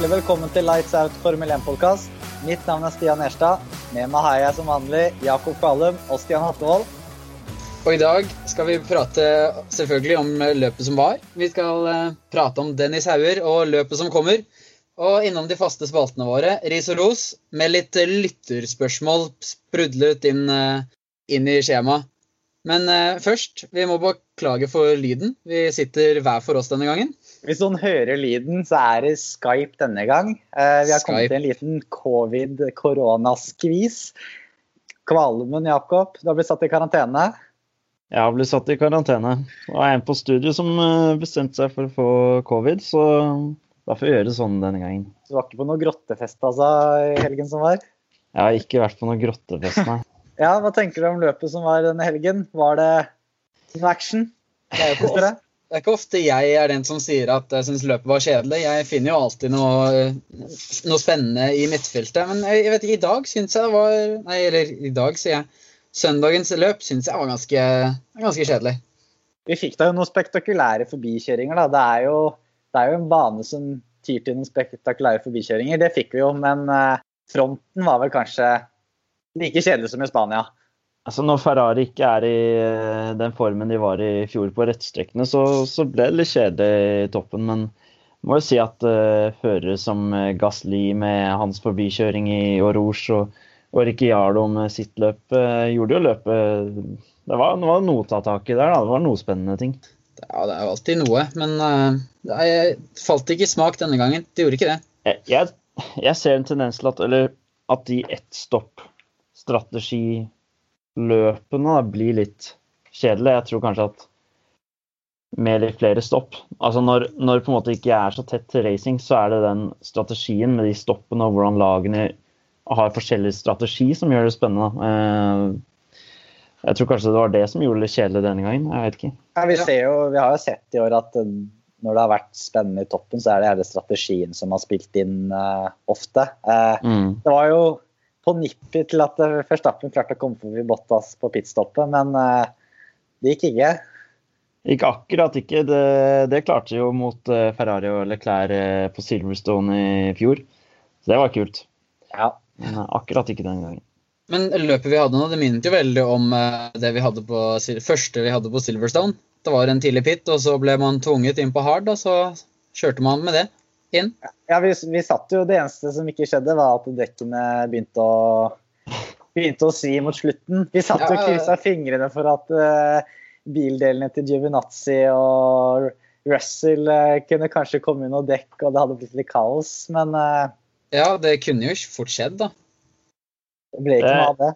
Hjertelig velkommen til Lights Out Formel 1-podkast. Mitt navn er Stian Erstad. Med meg har jeg som vanlig Jakob Kvalum og Stian Hattevold. Og i dag skal vi prate selvfølgelig om løpet som var. Vi skal eh, prate om Dennis Hauger og løpet som kommer. Og innom de faste spaltene våre, ris og ros, med litt lytterspørsmål sprudlet inn, eh, inn i skjemaet. Men eh, først, vi må beklage for lyden. Vi sitter hver for oss denne gangen. Hvis noen hører lyden, så er det Skype denne gang. Eh, vi har kommet Skype. til en liten covid-koronaskvis. Kvalmen, Jakob, du har blitt satt i karantene. Jeg har blitt satt i karantene. Og er en på studio som eh, bestemte seg for å få covid, så da får vi gjøre det sånn denne gangen. Du var ikke på noe grottefest altså, i helgen som var? Jeg har ikke vært på noe grottefest, nei. Ja, Hva tenker du om løpet som var denne helgen? Var det noe action? Det er jo det. Er ikke ofte jeg er den som sier at jeg syns løpet var kjedelig. Jeg finner jo alltid noe, noe spennende i midtfeltet. Men jeg vet ikke, i dag syns jeg det var Nei, eller i dag, sier jeg. Søndagens løp syns jeg var ganske, ganske kjedelig. Vi fikk da jo noen spektakulære forbikjøringer. da. Det er jo, det er jo en bane som tyr til noen spektakulære forbikjøringer. Det fikk vi jo, men eh, fronten var vel kanskje like kjedelig som i Spania. Altså Når Ferrari ikke er i eh, den formen de var i fjor på rettstrekkene, så, så ble det litt kjedelig i toppen. Men må jo si at uh, førere som eh, Gasli med hans forbikjøring i Orouge og, og Ricciardo med sitt løp, uh, gjorde jo løpet det var, det var noe å ta tak i der. da, Det var noe spennende ting. Ja, det er jo alltid noe, men uh, det falt ikke i smak denne gangen. Det gjorde ikke det. jeg, jeg, jeg ser en tendens til at, eller, at de da, blir litt kjedelige. Jeg tror kanskje at med litt flere stopp Altså når, når på en måte ikke er så tett til racing, så er det den strategien med de stoppene og hvordan lagene har forskjellig strategi som gjør det spennende. Eh, Jeg tror kanskje det var det som gjorde det kjedelig denne gangen. Jeg vet ikke. Ja, vi, ser jo, vi har jo sett i år at eh, når det har vært spennende i toppen, så er det hele strategien som har spilt inn uh, ofte. Uh, Mm. det var jo på nippet til at Verstappen klarte å komme forbi Bottas på pitstoppet, men eh, det gikk ikke. Ikke akkurat ikke. Det, det klarte jo mot eh, Ferrari og Leclerc eh, på Silverstone i fjor. Så det var kult. Ja. Men akkurat ikke den gangen. Men løpet vi hadde nå, det minnet jo veldig om det vi hadde på, første vi hadde på Silverstone. Det var en tidlig pit, og så ble man tvunget inn på hard, og så kjørte man med det inn. Ja, vi, vi satt jo, Det eneste som ikke skjedde, var at dekkene begynte å, begynte å svi mot slutten. Vi satt jo og Ja. kryssa fingrene for at uh, bildelene til Giovinazzi og Russell uh, kunne kanskje komme inn og dekk, og det hadde blitt litt kaos. Men uh, Ja, det kunne jo fort skjedd, da. det ble ikke Det- noe av det.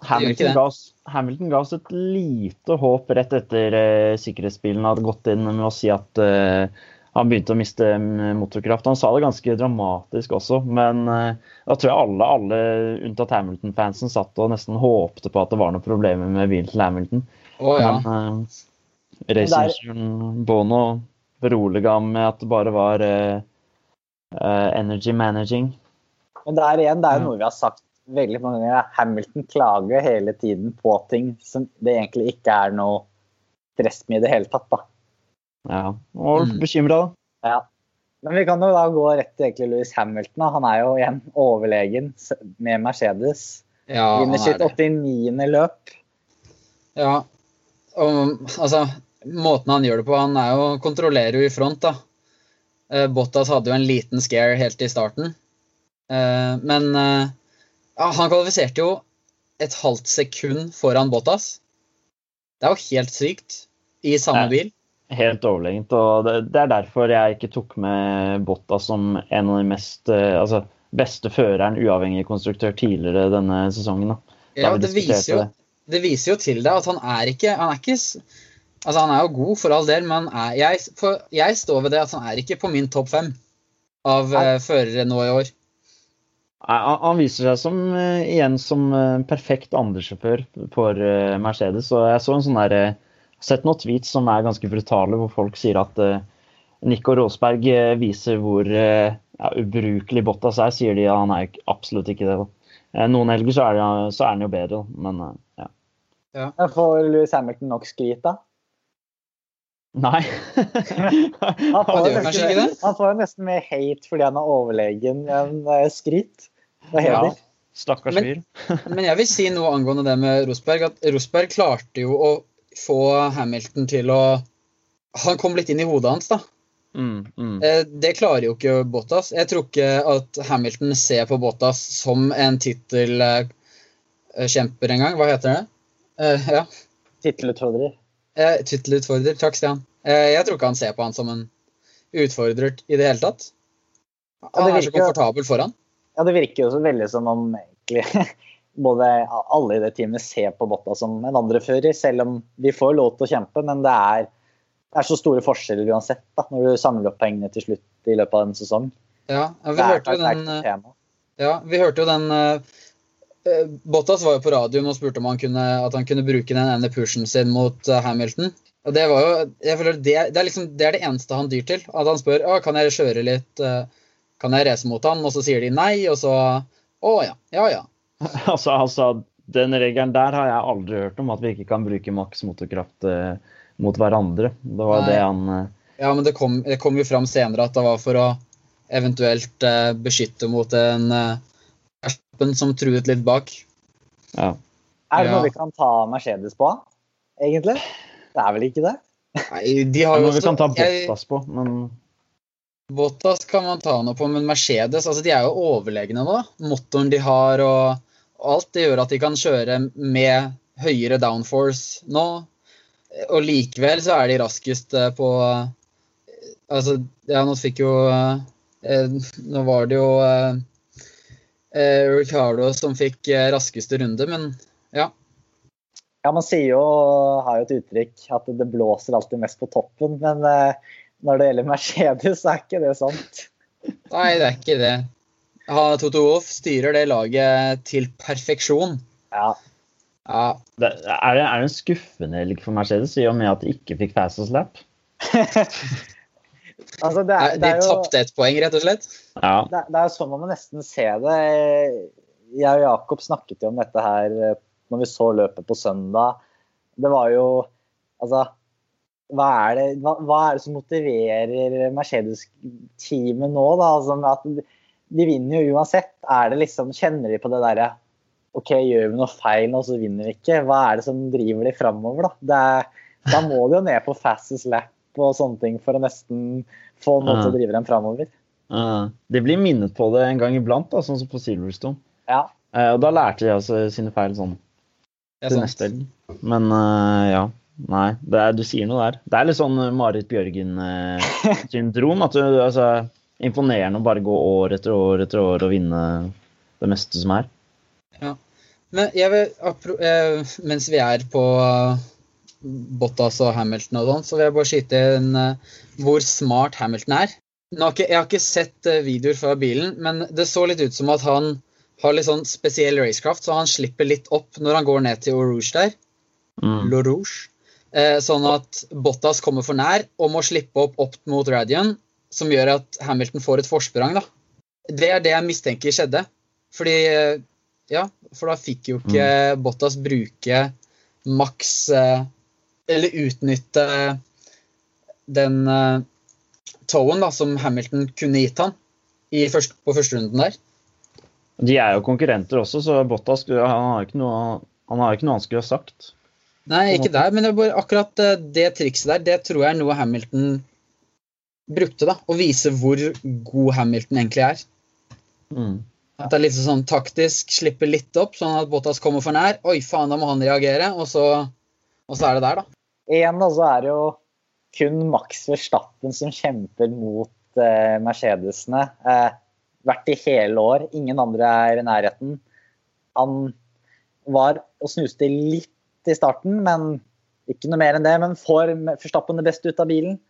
Hamilton det. ga, oss, Hamilton ga oss et lite håp rett etter uh, sikkerhetsbilen hadde gått inn med å si at eh, han begynte å miste mm, motorkraft. Han sa det ganske dramatisk også, men eh, da tror jeg alle, alle unntatt Hamilton-fansen satt og nesten håpte på at det var noen problemer med bilen til Hamilton. Å ja. Men uh, racingingeniøren Bono beroliga ham med at det bare var eh, eh, energy managing. Men det er igjen, det er jo noe vi har sagt veldig mange ganger. Hamilton klager hele tiden på ting som det egentlig ikke er noe stress med i det hele tatt. da. Ja, og Mm. bekymra, da. Ja. Men vi kan jo da gå rett til egentlig Louis Hamilton. Han er jo igjen overlegen med Mercedes. ja Vinner er sitt 89. løp. Ja. Og, altså, måten han gjør det på, han er jo, kontrollerer jo i front, da. Eh, Bottas hadde jo en liten scare helt i starten. Eh, men eh, ja, han kvalifiserte jo et halvt sekund foran Bottas. Det er jo helt sykt. I samme bil. Helt overlegent. Og det, det er derfor jeg ikke tok med Botta som en av de mest eh, altså, beste føreren, uavhengig konstruktør, tidligere denne sesongen. Da. Ja, det viser, jo, det. viser jo til deg at han er ikke Han er ikke Altså, han er jo god for all del, men er, jeg, for, jeg står ved det at han er ikke på min topp fem av eh, førere nå i år. Han, viser seg som, eh, igjen som perfekt andresjåfør for Mercedes. Og jeg så en sånn der, eh, sett noen tweets som er ganske brutale, hvor folk sier at uh, Nico Rosberg eh, viser hvor uh, ja, ubrukelig Bottas er, sier de. Ja, han er absolutt ikke det. da. Eh, Noen helger så er, det, så er han jo bedre, men eh, ja. Får Louis Hamilton nok skryt, da? Nei. Han får, jo nesten, han får nesten mer hate fordi han er overlegen enn skryt. Det er Og ja, Stakkars stakkars Men- Men jeg vil si noe angående det med Rosberg. At Rosberg klarte jo å få Hamilton til å Han kom litt inn i hodet hans, da. Mm, mm. Eh, Det klarer jo ikke Bottas. Jeg tror ikke at Hamilton ser på Bottas som en tittelkjemper engang. Hva heter det? Eh, Ja. Tittelutfordrer. Eh, Tittelutfordrer. Takk, Stian. Eh, Jeg tror ikke han ser på han som en utfordrer i det hele tatt. Ja, Han det er så virker- komfortabel foran. Ja, det virker jo så veldig som om egentlig både alle i det teamet ser på Botta som en andrefører, selv om de får lov til å kjempe. Men det er, det er så store forskjeller uansett, da, når du samler opp pengene til slutt i løpet av en sesong. Ja, vi er hørte jo den. Ja, vi hørte jo den eh, Bottas var jo på radioen og spurte om han kunne, at han kunne bruke den ene pushen sin mot uh, Hamilton. Og det var jo jeg føler det, det, er liksom, det er det eneste han dyr til. At han spør «Å, kan jeg kjøre litt, uh, kan jeg race mot han, og så sier de nei, og så Å ja, ja ja. Altså, altså, den regelen der har jeg aldri hørt om, at vi ikke kan bruke maks motorkraft eh, mot hverandre. Det var Nei. det han eh, Ja, men det kom, det kom jo fram senere at det var for å eventuelt eh, beskytte mot en uh, Verstappen som truet litt bak. Ja. Er det Ja. noe vi kan ta Mercedes på, egentlig? Det er vel ikke det? Nei, de har jo noe vi kan ta Bottas på, men Bottas kan man ta noe på, men Mercedes altså de er jo overlegne nå. Motoren de har og alt, det gjør at de kan kjøre med høyere downforce nå. Og likevel så er de raskest eh, på Altså, ja, nå fikk jo eh, Nå var det jo eh, eh, Ricardo som fikk eh, raskeste runde, men ja. Ja, Man sier jo, har jo et uttrykk at det blåser alltid mest på toppen. Men eh, når det gjelder Mercedes, så er ikke det sant. Nei, det er ikke det. Ha, Toto Wolff styrer det laget til perfeksjon. Ja, Ja, det, er, det, er det en skuffende helg for Mercedes i og med at de ikke fikk fastest lap? altså det er, De det er tapte ett poeng, rett og slett. det, Ja. er- det er jo sånn man må nesten se det. Jeg og Jakob snakket jo om dette her eh, når vi så løpet på søndag. Det var jo Altså, hva er det, hva, hva er det som motiverer Mercedes-teamet nå, da? Altså, med at de, vinner jo uansett. Er det liksom, Kjenner de på det derre OK, gjør vi noe feil nå, så vinner vi ikke. Hva er det som driver de framover, da? Det er, da må de jo ned på fastest lap og sånne ting for å nesten få noe til å drive dem framover. Eh, de blir minnet på det en gang iblant, da, sånn som på Silverstone. Ja. Eh, og da lærte de altså sine feil sånn til neste helg. Men eh, ja. Nei, det er, du sier noe der. Det er litt sånn eh, Marit Bjørgen-syndrom. at du, altså, Imponerende å bare gå år etter år etter år og vinne det meste som er. Ja. Men jeg vil, eh, mens vi er på eh, Bottas og Hamilton og sånn, så vil jeg bare skyte inn eh, hvor smart Hamilton er. Jeg har ikke sett videoer fra bilen, men det så litt ut som at han har litt sånn spesiell racecraft, så han slipper litt opp når han går ned til Orouge Rouge der. Mm. Eh, sånn at Bottas kommer for nær og må slippe opp opp mot Radion, som gjør at Hamilton får et forsprang. da. Det er det jeg mistenker skjedde. Fordi eh, Ja, for da fikk jo ikke Bottas bruke maks eh, Eller utnytte den eh, towen da, som Hamilton kunne gitt han i først, på førsterunden der. De er jo konkurrenter også, så Bottas han har ikke noe, han har ikke noe han skulle ha sagt. Nei, ikke der, men det akkurat det trikset der, det tror jeg er noe Hamilton brukte, da. Å vise hvor god Hamilton egentlig er. Mm. At det er litt sånn taktisk, slipper litt opp, sånn at Bottas kommer for nær. Oi, faen, da må han reagere, og så, og så er det der, da. Igjen da, så er det jo kun Max Verstappen som kjemper mot eh, Mercedesene. Eh, vært i hele år. Ingen andre er i nærheten. Han var og snuste litt i starten, men ikke noe mer enn det. Men får Verstappen det beste ut av bilen?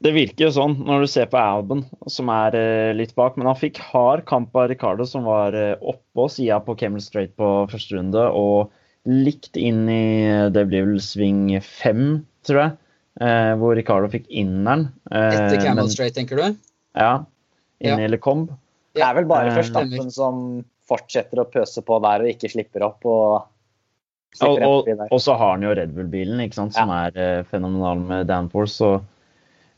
Det virker jo sånn når du ser på Alban, som er eh, litt bak. Men han fikk hard kamp av Ricardo, som var eh, oppå sida på Camel Straight på første runde. Og likt inn i Det blir vel sving fem, tror jeg. Eh, hvor Ricardo fikk inneren. Eh, Etter Camel men- Straight, tenker du? Ja. Inn Ja. i Lecombe. Det er vel bare førstappen Verstappen som fortsetter å pøse på der og ikke slipper opp. og Og, Slipper og, og så har han jo Red Bull-bilen, ikke sant, som er eh, fenomenal med Danforce. Så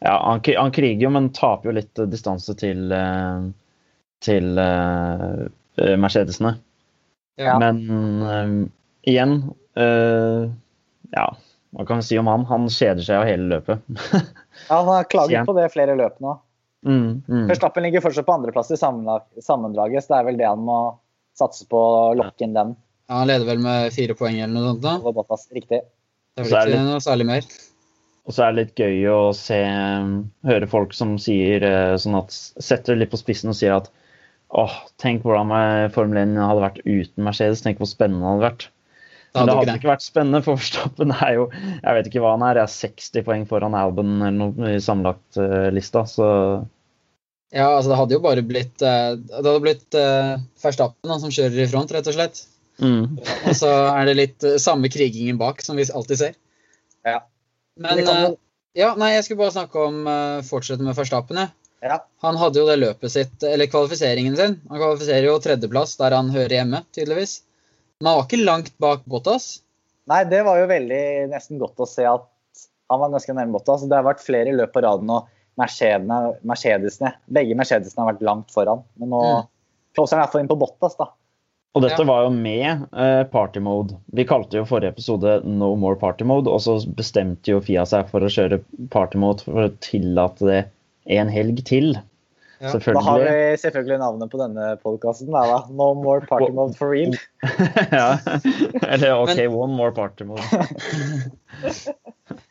ja, han, han kriger jo, men taper jo litt distanse til, eh, til eh, Mercedesene. Ja. Men eh, igjen uh, Ja, hva kan vi si om han? Han kjeder seg av hele løpet. Ja, han har klaget på det flere løp nå. mm, mm. Verstappen ligger fortsatt på andreplass i sammendraget, så det er vel det han må satse på å lokke inn den. Ja, Han leder vel med fire poeng eller noe sånt. da. Riktig. Det er vel ikke noe særlig mer. Og så er det litt gøy å se, høre folk som sier eh, sånn at setter det litt på spissen og sier at åh, tenk hvordan Formel 1 hadde vært uten Mercedes. Tenk hvor spennende det hadde vært. Men det hadde ikke vært spennende, for Verstappen er jo Jeg vet ikke hva han er, jeg er 60 poeng foran Albon eller noe i sammenlagt eh, lista, så Ja, altså det hadde jo bare blitt eh, Det hadde blitt uh, Verstappen som kjører i front, rett og slett. mm. Og så er det litt samme krigingen bak, som vi alltid ser. Ja. Men kan eh, ja, nei, jeg skulle bare snakke om uh, fortsette med Verstappen, jeg. Ja. Han hadde jo det løpet sitt, eller kvalifiseringen sin. Han kvalifiserer jo tredjeplass, der han hører hjemme, tydeligvis. Men han var ikke langt bak Bottas. Nei, det var jo veldig nesten godt å se at han var ganske nærme Bottas. Det har vært flere løp på raden, og Mercedesene, Mercedesene, begge Mercedesene har vært langt foran. Men nå Mm. closer han i hvert fall inn på Bottas, da. Og dette Ja. var jo med eh, party mode. Vi kalte jo forrige episode No more party mode, og så bestemte jo Fia seg for å kjøre party mode for å tillate det en helg til. Ja. Da har vi selvfølgelig navnet på denne podkasten. No more party mode for real. ja. Eller OK, one more party mode.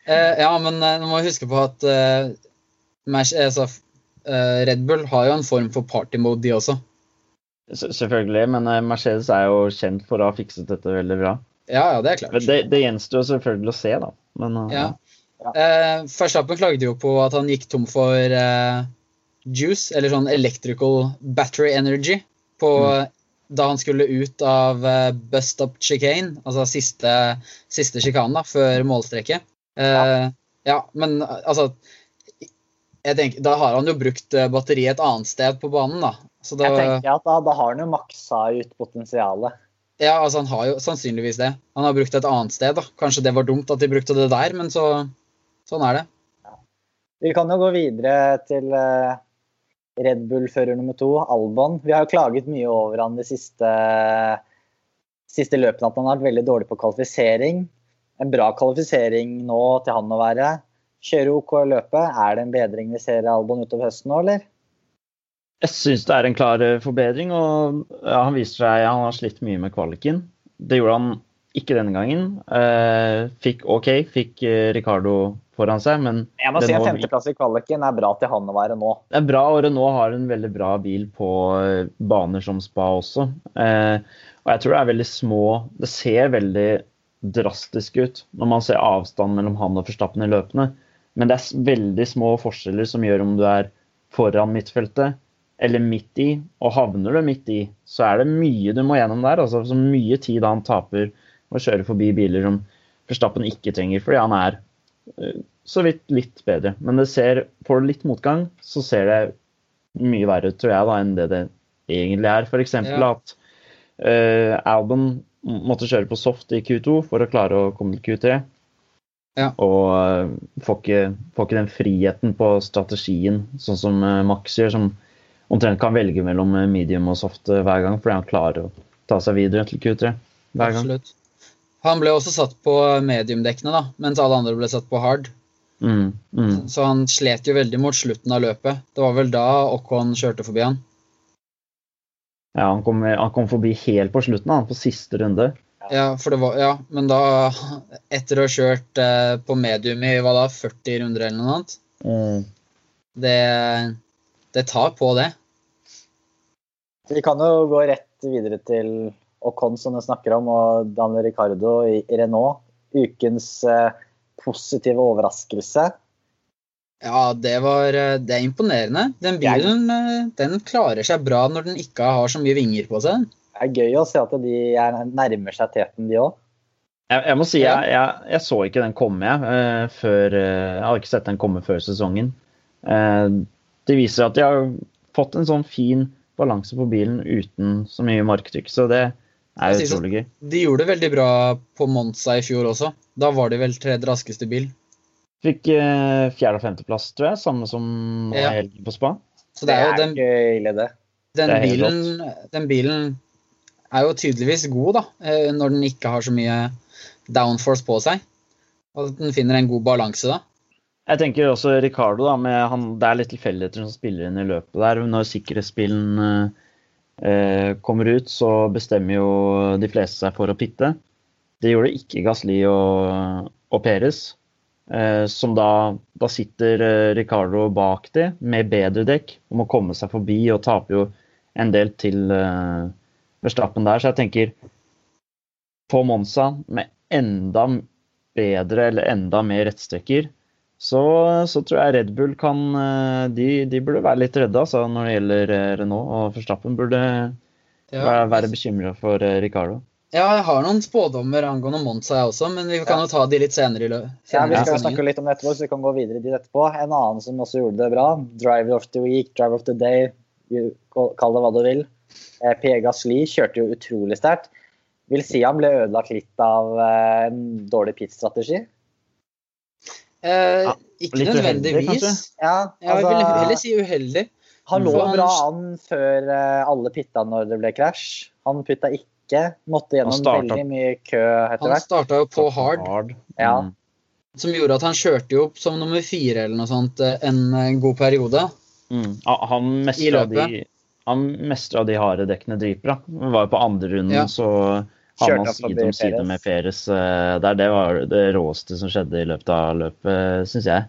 Eh, ja, men eh, nå må vi huske på at uh, Red Bull har jo en form for party mode, de også. Selvfølgelig, men eh, Mercedes er jo kjent for å ha fikset dette veldig bra. Ja, ja, det er klart. Men det, det gjenstår selvfølgelig å se, da. Men eh, Ja. Ja. Eh, Verstappen klagde jo på at han gikk tom for eh, juice, eller sånn electrical battery energy, på, da han skulle ut av eh, bus stop chicane, altså siste, siste sjikanen da, før målstreket. Eh, ja. men eh, altså tenker, Da har han jo brukt batteriet et annet sted på banen, da. Så da Jeg tenker at da, da har han jo maksa ut potensialet. ja, altså Han har jo sannsynligvis det. Han har brukt det et annet sted. da. Kanskje det var dumt at de brukte det der, men så, sånn er det. Vi kan jo gå videre til eh, Red Bull-fører nummer to, Albon. Vi har jo klaget mye over han de siste, siste løpene at han har vært veldig dårlig på kvalifisering. En bra kvalifisering nå til han å være. Kjøre OK løpet. Er det en bedring vi ser i Albon utover høsten nå, eller? Jeg syns det er en klar eh, forbedring, og ja, han viser seg Han har slitt mye med kvaliken. Det gjorde han ikke denne gangen. Eh, fikk OK, fikk eh, Ricardo foran seg, men Jeg må si en femteplass i kvaliken er bra til han å være nå. Det er bra, og Renault har en veldig bra bil på baner som spa også. Eh, og jeg tror det er veldig små Det ser veldig drastisk ut når man ser avstand mellom han og Forstappen i løpene. Men det er veldig små forskjeller som gjør om du er foran midtfeltet eller midt i. Og havner du midt i, så er det mye du må gjennom der. altså Så mye tid han taper å kjøre forbi biler som Verstappen ikke trenger, fordi han er eh, så vidt litt bedre. Men det ser, får du litt motgang, så ser det mye verre ut, tror jeg, da, enn det det egentlig er. F.eks. Ja. at uh, Albon måtte kjøre på soft i Q2 for å klare å komme til Q3. Ja. Og uh, får, ikke, får ikke den friheten på strategien, sånn som uh, Max gjør, som omtrent kan velge mellom eh, medium og soft eh, hver gang, fordi han klarer å ta seg videre til Q3 hver gang. Absolutt. Han ble også satt på mediumdekkene, da, mens alle andre ble satt på hard. Mm, mm. Så han slet jo veldig mot slutten av løpet. Det var vel da Ocon kjørte forbi han. Ja, han kom, han kom forbi helt på slutten, han, på siste runde. Ja, for det var, ja, men da, etter å ha kjørt eh, på medium i hva da, 40 runder eller noe annet, Mm. det, det tar på det. Vi kan jo gå rett videre til Ocon, som du snakker om, og Daniel Ricardo i Renault. Ukens eh, positive overraskelse. Ja, det var eh, Det er imponerende. Den bilen eh, den klarer seg bra når den ikke har så mye vinger på seg. Det er gøy å se at de er, nærmer seg teten, de òg. Jeg, jeg må si, jeg, jeg, jeg så ikke den komme, jeg. før, jeg hadde ikke sett den komme før sesongen. Det viser at de har fått en sånn fin balanse på bilen uten så mye marktrykk. Så det er Jeg utrolig gøy. De gjorde det veldig bra på Monza i fjor også. Da var de vel tredje raskeste bil. Fikk eh, fjerde- og femteplass, tror jeg. Samme som Ja. helgen på spa. Så det er jo den, ikke det. den, Det bilen, den bilen er jo tydeligvis god, da. eh, Når den ikke har så mye downforce på seg. Og at den finner en god balanse da. Jeg tenker også Ricardo, da, med han, det er litt tilfeldigheter som spiller inn i løpet der. Når sikkerhetsbilen eh, kommer ut, så bestemmer jo de fleste seg for å pitte. Det gjorde ikke Gasli og, og Perez. Eh, som da, da sitter eh, Ricardo bak de med bedre dekk og må komme seg forbi og taper jo en del til eh, Verstappen der. Så jeg tenker på Monza med enda bedre eller enda mer rettstrekker, så, så tror jeg Red Bull kan eh, De, de burde være litt redde altså, når det gjelder eh, Renault. Og Forstappen burde være, være bekymra for eh, Ricardo. Ja, jeg har noen spådommer angående Monza, jeg også, men vi kan jo ta de litt senere i lø- Ja, Vi skal jo snakke litt om det etterpå, så vi kan gå videre dit etterpå. En annen som også gjorde det bra, driver of the week, driver of the day, kall det hva du vil. Eh, Pierre Gasly kjørte jo utrolig sterkt. Vil si han ble ødelagt litt av eh, en dårlig pitstrategi. Eh, Ja, ikke litt nødvendigvis. Ja, Jeg vil heller altså, si uheldig. han lå bra an før eh, alle pitta når det ble krasj. Han putta ikke. Måtte gjennom startet, veldig mye kø etter Han hvert. starta jo på hard, Ja. Mm. som gjorde at han kjørte jo opp som nummer fire eller noe sånt eh, en eh, god periode. Mm. Han mestra de, han mestra de harde dekkene dritbra. Var jo på andre runden, Ja. så havna side om side med Peres eh, der. Det var det råeste som skjedde i løpet av løpet, syns jeg.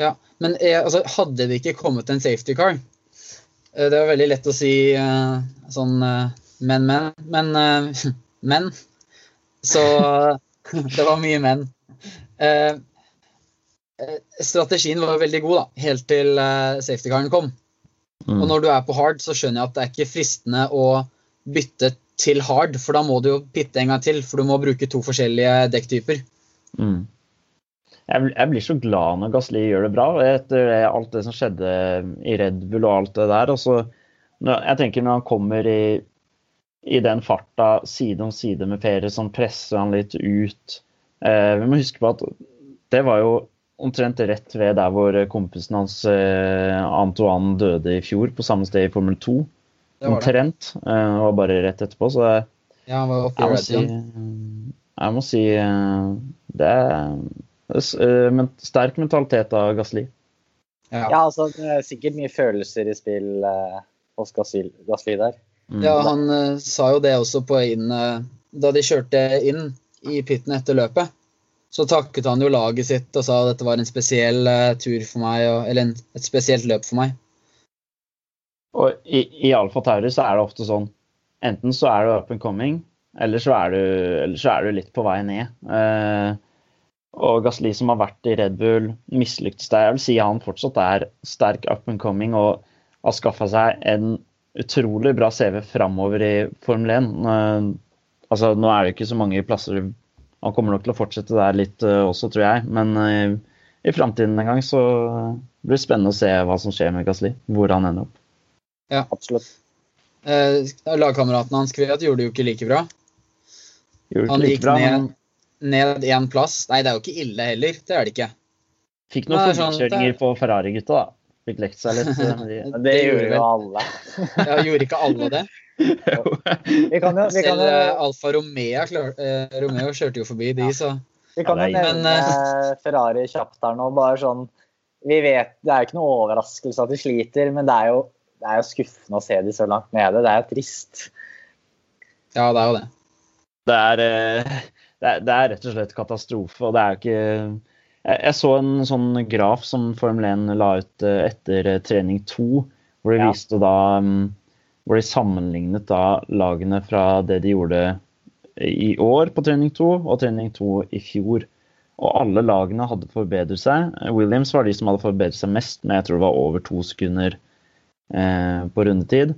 Ja, Men eh, altså, hadde det ikke kommet en safety car eh, Det var veldig lett å si eh, sånn eh, men, men. Men. eh, men. Så det var mye men. Eh, eh, strategien var veldig god, da, helt til eh, safety caren kom. Mm. Og når du er på hard, så skjønner jeg at det er ikke fristende å bytte til hard, for da må du jo pitte en gang til, for du må bruke to forskjellige dekktyper. Mm. Jeg, blir så glad når Gasli gjør det bra, etter alt det som skjedde i Red Bull og alt det der. Også, jeg tenker når han kommer i, i den farta side om side med Perez, som presser han litt ut eh, Vi må huske på at det var jo omtrent rett ved der hvor kompisen hans eh, Antoine døde i fjor, på samme sted i Formel 2. Omtrent. Eh, det var bare rett etterpå. så det, Ja, han var jeg må si, jeg må si eh, det er eh, men sterk mentalitet av Gasli. Ja. Ja, altså, det er sikkert mye følelser i spill eh, hos Gasly, Gasly der. Mm. Ja, han eh, sa jo det også på inn eh, Da de kjørte inn i pitten etter løpet, så takket han jo laget sitt og sa at dette var en spesiell eh, tur for meg, og, eller en, et spesielt løp for meg. Og i, i Tauri så er det ofte sånn Enten så er du up and coming, eller så er du, så er du litt på vei ned. Eh, og Gasli som har vært i Red Bull, mislyktes der. Jeg vil si han fortsatt er sterk up and coming og har skaffa seg en utrolig bra CV framover i Formel 1. Eh, altså, nå er det ikke så mange plasser Han kommer nok til å fortsette der litt eh, også, tror jeg. Men eh, i framtiden en gang så blir det spennende å se hva som skjer med Gasli. Hvor han ender opp. Absolutt. Eh, lagkameraten hans Kveat gjorde det jo ikke like bra. Gjorde Han gikk like bra, ned- men Ned én plass. Nei, det er jo ikke ille heller. Det er det ikke. fikk noen sånn, forbikjøringer det- på Ferrari-gutta, da. Fikk lekt seg litt. eh, de- det, det gjorde jo alle. Ja, gjorde ikke alle det? Vi kan jo, vi kan Selv jo, eh, Alfa Romeo, klar, eh, Romeo kjørte jo forbi de, så vi kan jo Ja, nevne Men, Ferrari kjapt her nå. bare sånn, vi vet, Det er jo ikke noe overraskelse at de sliter, men det er jo, det er jo skuffende å se de så langt nede. Det er jo trist. ja, det er jo det. Det er, eh, det, er, det er rett og slett katastrofe. og det er jo ikke jeg, jeg så en sånn graf som Formel 1 la ut eh, etter eh, trening 2, hvor de Ja. viste da mm, Hvor de sammenlignet da lagene fra det de gjorde i år på trening 2 og trening 2 i fjor. Og alle lagene hadde forbedret seg. Williams var de som hadde forbedret seg mest, men jeg tror det var over to sekunder eh, på rundetid.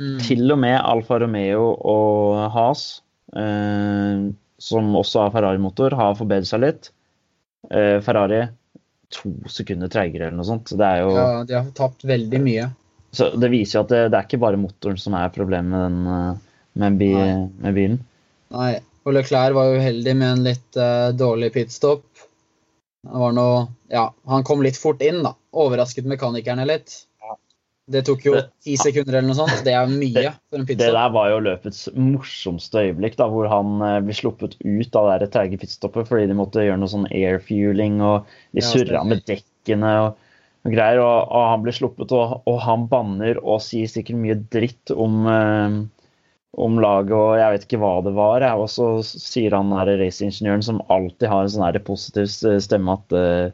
Mm. Til og med Alfa Romeo og Haas, eh, som også har Ferrari-motor, har forbedret seg litt. Eh, Ferrari to sekunder treigere eller noe sånt. Det, er jo, Ja, de har tapt veldig mye. så det viser jo at det, det er ikke bare motoren som er problemet med den, eh, med, bi, med bilen. Nei. Og Leclerc var uheldig med en litt uh, dårlig pitstop. Det var noe Ja, han kom litt fort inn, da. Overrasket mekanikerne litt. Det tok jo ti sekunder eller noe sånt. Det er mye for en Det der var jo løpets morsomste øyeblikk, da, hvor han eh, blir sluppet ut av det treige pitstoppet fordi de måtte gjøre noe sånn airfueling, og de Ja, surra med dekkene og, og greier. Og, og han blir sluppet, og, og han banner og sier sikkert mye dritt om, eh, om laget, og jeg vet ikke hva det var. Og så sier han raceingeniøren som alltid har en sånn positiv stemme at eh,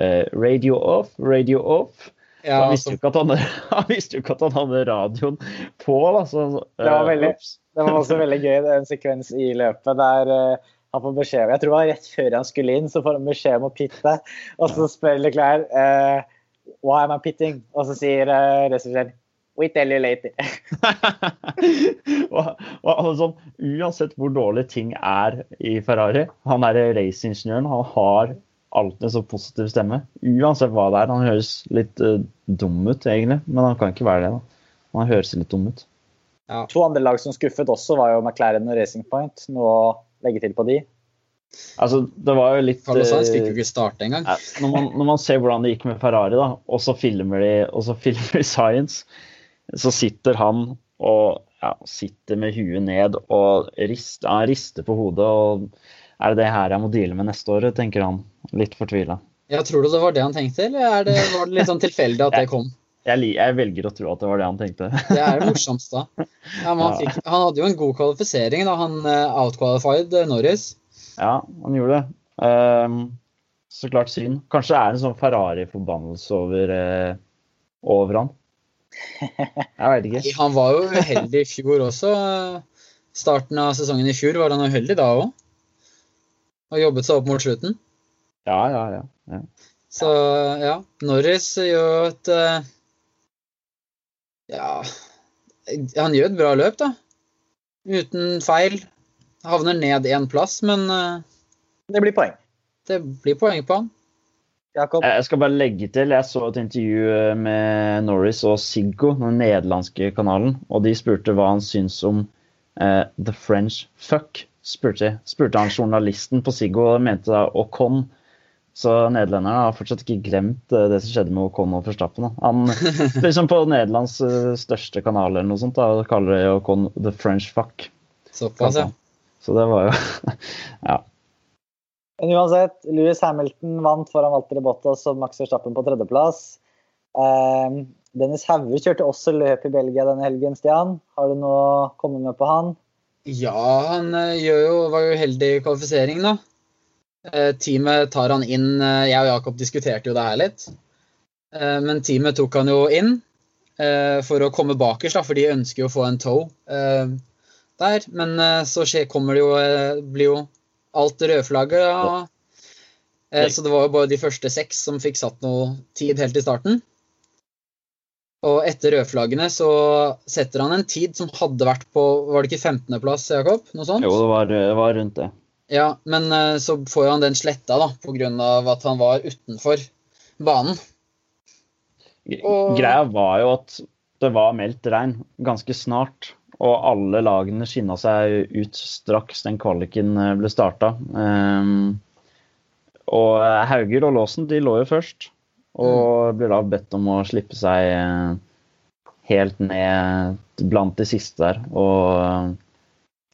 eh, Radio off, radio off. Ja, han, visste altså, han, han visste jo ikke at han hadde radioen på. Da, så, Det var veldig- Det var også veldig gøy, det er en sekvens i løpet der uh, han får beskjed Jeg tror det var rett før han skulle inn, så får han beskjed om å pitte. Og så spør Leclerc uh, Why am I pitting? Og så sier uh, regissøren We tell you later. og, og altså, Uansett hvor dårlig ting er i Ferrari Han er racingingeniøren. Han har alltid en så positiv stemme. Uansett hva det er. Han høres litt uh, dum ut, egentlig, men han kan ikke være det. da. Han høres litt dum ut. To andre lag som skuffet også, var jo McLaren og Racing Point. Noe å legge til på de. Altså, det var jo litt Carlos Sainz fikk eh, jo ikke starte engang. Ja, når, man, når man ser hvordan det gikk med Ferrari, da, og så filmer de, og så filmer de Science, så sitter han og ja, sitter med huet ned og rister, ja, rister på hodet. og Er det det her jeg må deale med neste år, tenker han. Litt fortvila. Ja, tror du det var det han tenkte, eller er det, var det litt sånn tilfeldig at det kom? Jeg, jeg, jeg velger å tro at det var det han tenkte. Det er det morsomste. Ja, han, fikk, han hadde jo en god kvalifisering da han uh, outqualified eh, Norris. Ja, han gjorde det. Um, så klart synd. Kanskje det er en sånn Ferrari-forbannelse over, uh, over han. Jeg veit ikke. Han var jo uheldig i fjor også. eh, Starten av sesongen i fjor var han uheldig da òg. Og jobbet seg opp mot slutten. Ja, ja, ja. ja. Så ja, Norris gjør et eh, Ja Han gjør et bra løp, da. Uten feil. Havner ned én plass, men eh, Det blir poeng. det blir poeng på han. Jakob? Jeg skal bare legge til, jeg så et intervju eh, med Norris og Siggo, den nederlandske kanalen, og de spurte hva han syns om uh, The French Fuck, spurte, spurte han journalisten på Siggo, og mente da Ocon. Så nederlenderne har fortsatt ikke glemt eh, det som skjedde med Ocon og Verstappen. Da. Han, liksom på Nederlands eh, største kanal eller noe sånt, da, kaller det Ocon The French Fuck. Såpass, ja. Så det var jo Ja. Men uansett, Louis Hamilton vant foran Walter Bottas og Max Verstappen på tredjeplass. Eh, Dennis Hauge kjørte også løp i Belgia denne helgen, Stian. Har du noe å komme med på han? Ja, han eh, jo, var jo heldig i kvalifiseringen, da. Eh, teamet tar han inn eh, Jeg og Jakob diskuterte jo det her litt. Men teamet tok han jo inn for å komme bakerst, for de ønsker jo å få en tow der. Men så kommer det jo blir jo alt rødflagget. Ja. Så det var jo bare de første seks som fikk satt noe tid helt i starten. Og etter rødflaggene så setter han en tid som hadde vært på Var det ikke 15.-plass, Jakob? Noe sånt? Jo, det var, det var rundt det. Ja, men eh, så får han den sletta da, pga. at han var utenfor banen. Og- Greia var jo at det var meldt regn ganske snart. Og alle lagene skinna seg ut straks den kvaliken eh, ble starta. Um, og Hauger og Låsen de lå jo først. Og ble da bedt om å slippe seg eh, helt ned blant de siste der. Og eh,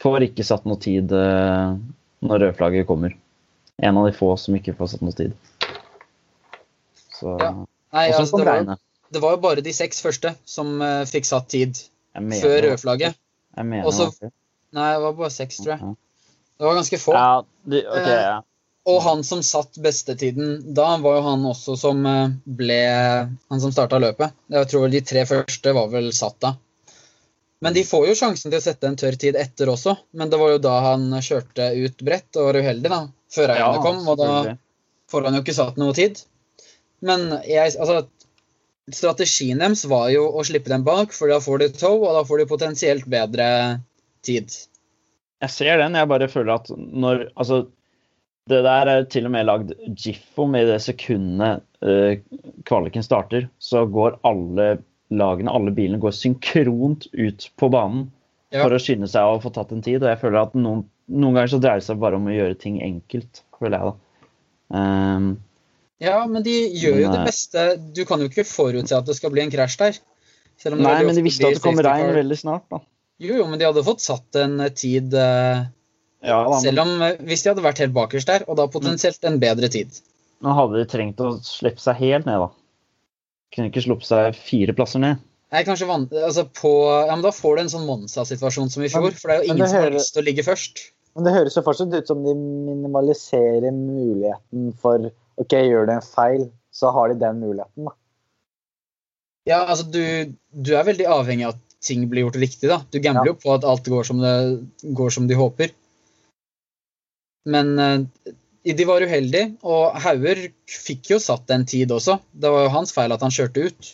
får ikke satt noe tid eh, når rødflagget kommer. En av de få som ikke får satt noe tid. Så Ja. Nei, altså, det, var, det var jo bare de seks første som uh, fikk satt tid mener før rødflagget. Jeg mener Også. Nei, det var bare seks, tror jeg. Det var ganske få. Ja, de, ok, Eh, ja. Og han som satt bestetiden da, var jo han også som eh, ble Han som starta løpet. Jeg tror de tre første var vel satt da. Men de får jo sjansen til å sette en tørr tid etter også. Men det var jo da han kjørte ut bredt og var uheldig, da. Før Ja, kom, og da får han jo ikke satt noe tid. Men jeg, altså, strategien deres var jo å slippe dem bak, for da får de tow, og da får de potensielt bedre tid. Jeg ser den, jeg bare føler at når Altså, det der er til og med lagd om i det sekundet uh, kvaliken starter, så går alle lagene, alle bilene, går synkront ut på banen. Ja. for å skynde seg og få tatt en tid. Og jeg føler at noen, noen ganger så dreier det seg bare om å gjøre ting enkelt, føler jeg da. Um, Ja, men de gjør jo det beste. Du kan jo ikke forutse at det skal bli en krasj der. Nei, men de visste at det kommer regn veldig snart, da. Jo, jo, men de hadde fått satt en tid eh, Ja, da, men Selv om eh, hvis de hadde vært helt bakerst der, og da potensielt en bedre tid. nå hadde de trengt å slippe seg helt ned, da. Kunne ikke sluppet seg fire plasser ned. Nei, kanskje van altså på, ja, men Da får du en sånn Monsa-situasjon som i fjor. For det er jo ingen hører... som har lyst til å ligge først. Men det høres jo fortsatt ut som de minimaliserer muligheten for OK, gjør du en feil, så har de den muligheten, da. Ja, altså du, du er veldig avhengig av at ting blir gjort riktig, da. Du gambler Ja. jo på at alt går som, det, går som de håper. Men eh, de var uheldige, og Hauger fikk jo satt en tid også. Det var jo hans feil at han kjørte ut.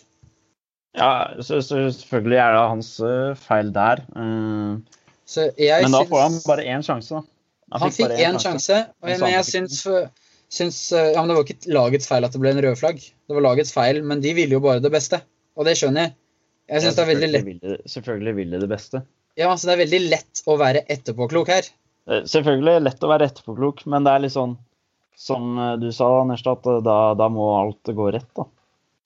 Ja, så, så selvfølgelig er det hans eh, feil der. Eh, men da får han bare én sjanse, da. Han fikk bare én sjanse, og men jeg syns, syns Ja, men det var ikke lagets feil at det ble en rød flagg. Det var lagets feil, men de ville jo bare det beste. Og det skjønner jeg. Jeg syns det er veldig lett Selvfølgelig vil Selvfølgelig vil de det beste. Ja, så det er veldig lett å være etterpåklok her. Eh, Selvfølgelig lett å være etterpåklok, men det er litt sånn som eh, du sa, Nerstad, at eh, da, da må alt gå rett, da.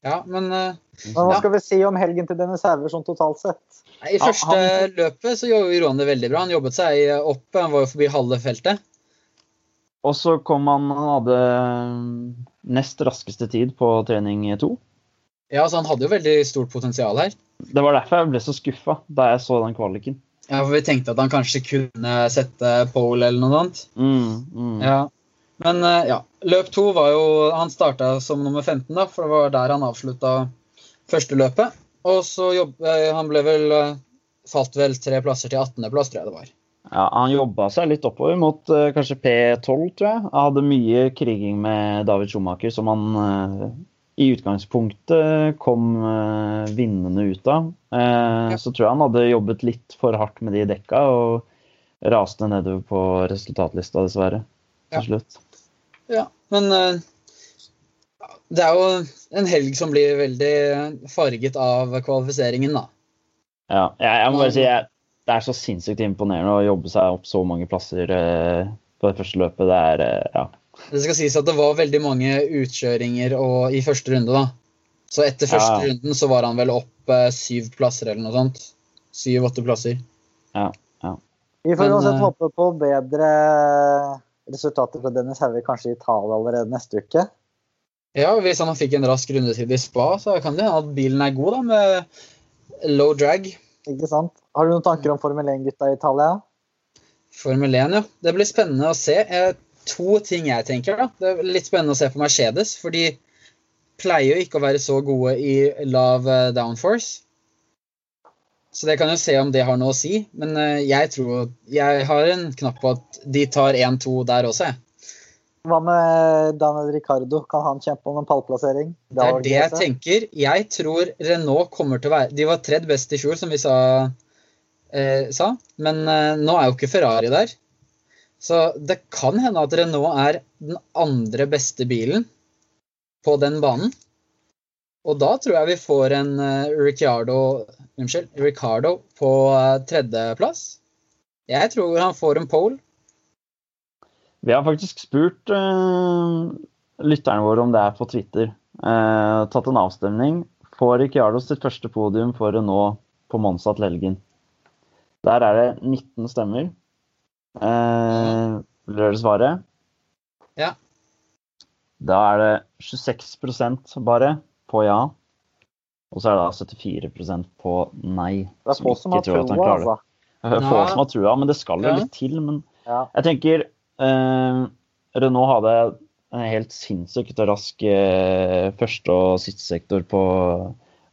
Ja, men uh, Men hva Ja. skal vi si om helgen til Dennis Hauger sånn totalt sett? i Ja, første han- løpet så gjorde han det veldig bra. Han jobbet seg opp, han var jo forbi halve feltet. Og så kom han Han hadde nest raskeste tid på trening to. Ja, så han hadde jo veldig stort potensial her. Det var derfor jeg ble så skuffa da jeg så den kvaliken. Ja, for vi tenkte at han kanskje kunne sette pole eller noe annet. Mm, mm. Ja. Men eh, ja, løp to var jo Han starta som nummer 15, da, for det var der han avslutta første løpet. Og så jobb, eh, Han ble vel eh, Falt vel tre plasser til 18.-plass, tror jeg det var. Ja, han jobba seg litt oppover mot kanskje P12, tror jeg. Han hadde mye kriging med David Schumacher som han i utgangspunktet kom eh, vinnende ut av. Eh, Ja. Så tror jeg han hadde jobbet litt for hardt med de dekka og raste nedover på resultatlista, dessverre. Ja. Til slutt. Ja, men eh, det er jo en helg som blir veldig farget av kvalifiseringen, da. Ja, jeg, jeg må bare si jeg, det er så sinnssykt imponerende å jobbe seg opp så mange plasser eh, på det første løpet. Det er eh, ja. Det skal sies at det var veldig mange utkjøringer og, i første runde, da. Så etter første Ja. runden så var han vel opp eh, syv plasser eller noe sånt. Syv-åtte plasser. Vi får uansett eh, håpe på bedre resultater fra Dennis Hauge kanskje i Italia allerede neste uke. Ja, hvis han fikk en rask rundetid i spa, så kan det hende at bilen er god, da, med low drag. Ikke sant? Har du noen tanker om Formel 1-gutta i Italia? Formel 1, ja. Det blir spennende å se. Eh, to ting jeg tenker, da. Det er litt spennende å se på Mercedes, for de pleier jo ikke å være så gode i lav eh, downforce. Så det kan jo se om det har noe å si. Men eh, jeg tror Jeg har en knapp på at de tar 1-2 der også, jeg. Hva med Daniel Ricardo? Kan han kjempe om en pallplassering? Det er det jeg tenker. Jeg tror Renault kommer til å være De var tredd best i fjor, som vi sa. Eh, sa. Men eh, nå er jo ikke Ferrari der. Så det kan hende at Renault er den andre beste bilen på den banen. Og da tror jeg vi får en eh, Ricciardo Unnskyld, Ricardo på eh, tredjeplass. Jeg tror han får en pole. Vi har faktisk spurt uh, lytterne våre om det er på Twitter. Uh, tatt en avstemning. Får Ricciardo sitt første podium for Renault på Monza til helgen? Der er det 19 stemmer. Eh, vil dere svare? Ja. Da er det 26% bare på ja. Og så er det da 74% på nei. Det er få som har trua, altså. Få som har trua, men det skal jo litt til. Men Ja. jeg tenker eh, Renault hadde en helt sinnssykt rask eh, første- og sistesektor på,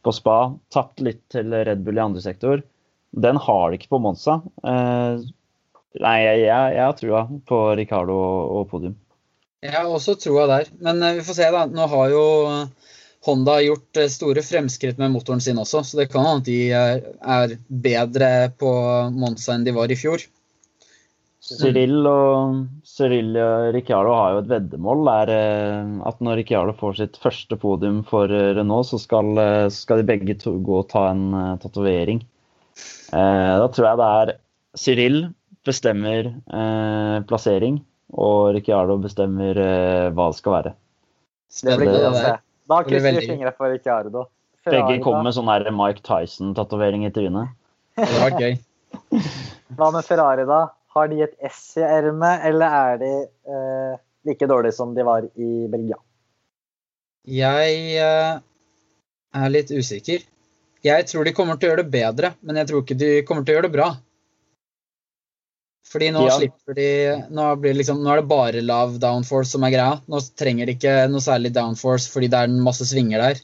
på spa. Tapt litt til Red Bull i andre sektor. Den har de ikke på Monza. Eh, nei, jeg, jeg, har trua på Ricardo og, podium. Jeg har også trua der. Men eh, vi får se, da. Nå har jo Honda gjort eh, store fremskritt med motoren sin også, så det kan hende de er, er bedre på Monza enn de var i fjor. Cyril og Cyril Ricciardo har jo et veddemål eh, at når Ricciardo får sitt første podium for eh, Renault, så skal, eh, skal de begge to gå og ta en tatovering Eh, da tror jeg det er Cyril bestemmer eh, plassering, og Ricciardo bestemmer eh, hva det skal være. Det blir Spennende, gøy å se. Da krysser vi fingra for Ricciardo. Begge Ferrari, kommer med sånn her Mike Tyson-tatovering i trynet. Det var gøy. Hva med Ferrari, da? Har de et S i ermet, eller er de eh, like dårlige som de var i Belgia? Jeg eh, er litt usikker. Jeg tror de kommer til å gjøre det bedre, men jeg tror ikke de kommer til å gjøre det bra. Fordi nå Ja. slipper de nå, blir liksom, nå er det bare lav downforce som er greia. Nå trenger de ikke noe særlig downforce fordi det er en masse svinger der.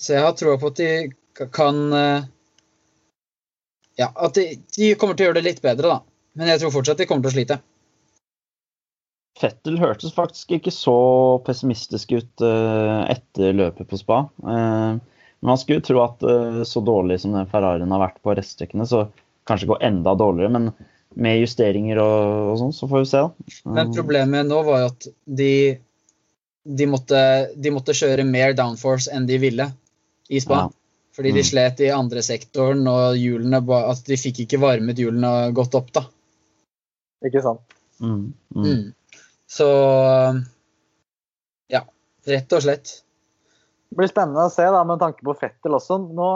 Så jeg har troa på at de kan eh, Ja, at de, de kommer til å gjøre det litt bedre, da. Men jeg tror fortsatt de kommer til å slite. Fettel hørtes faktisk ikke så pessimistisk ut eh, etter løpet på spa. Eh, men man skulle tro at så dårlig som den Ferrarien har vært på reststykkene, så kanskje gå enda dårligere. Men med justeringer og, og sånn, så får vi se. da. Men Eh, problemet nå var jo at de, de, måtte, de måtte kjøre mer downforce enn de ville i spa. Ja. Fordi de Mm. slet i andre sektoren, og hjulene at de fikk ikke varmet hjulene godt opp. da. Ikke sant? mm, mm. Mm. Så ja, rett og slett. Det blir spennende å se da, med tanke på Fettel også. Nå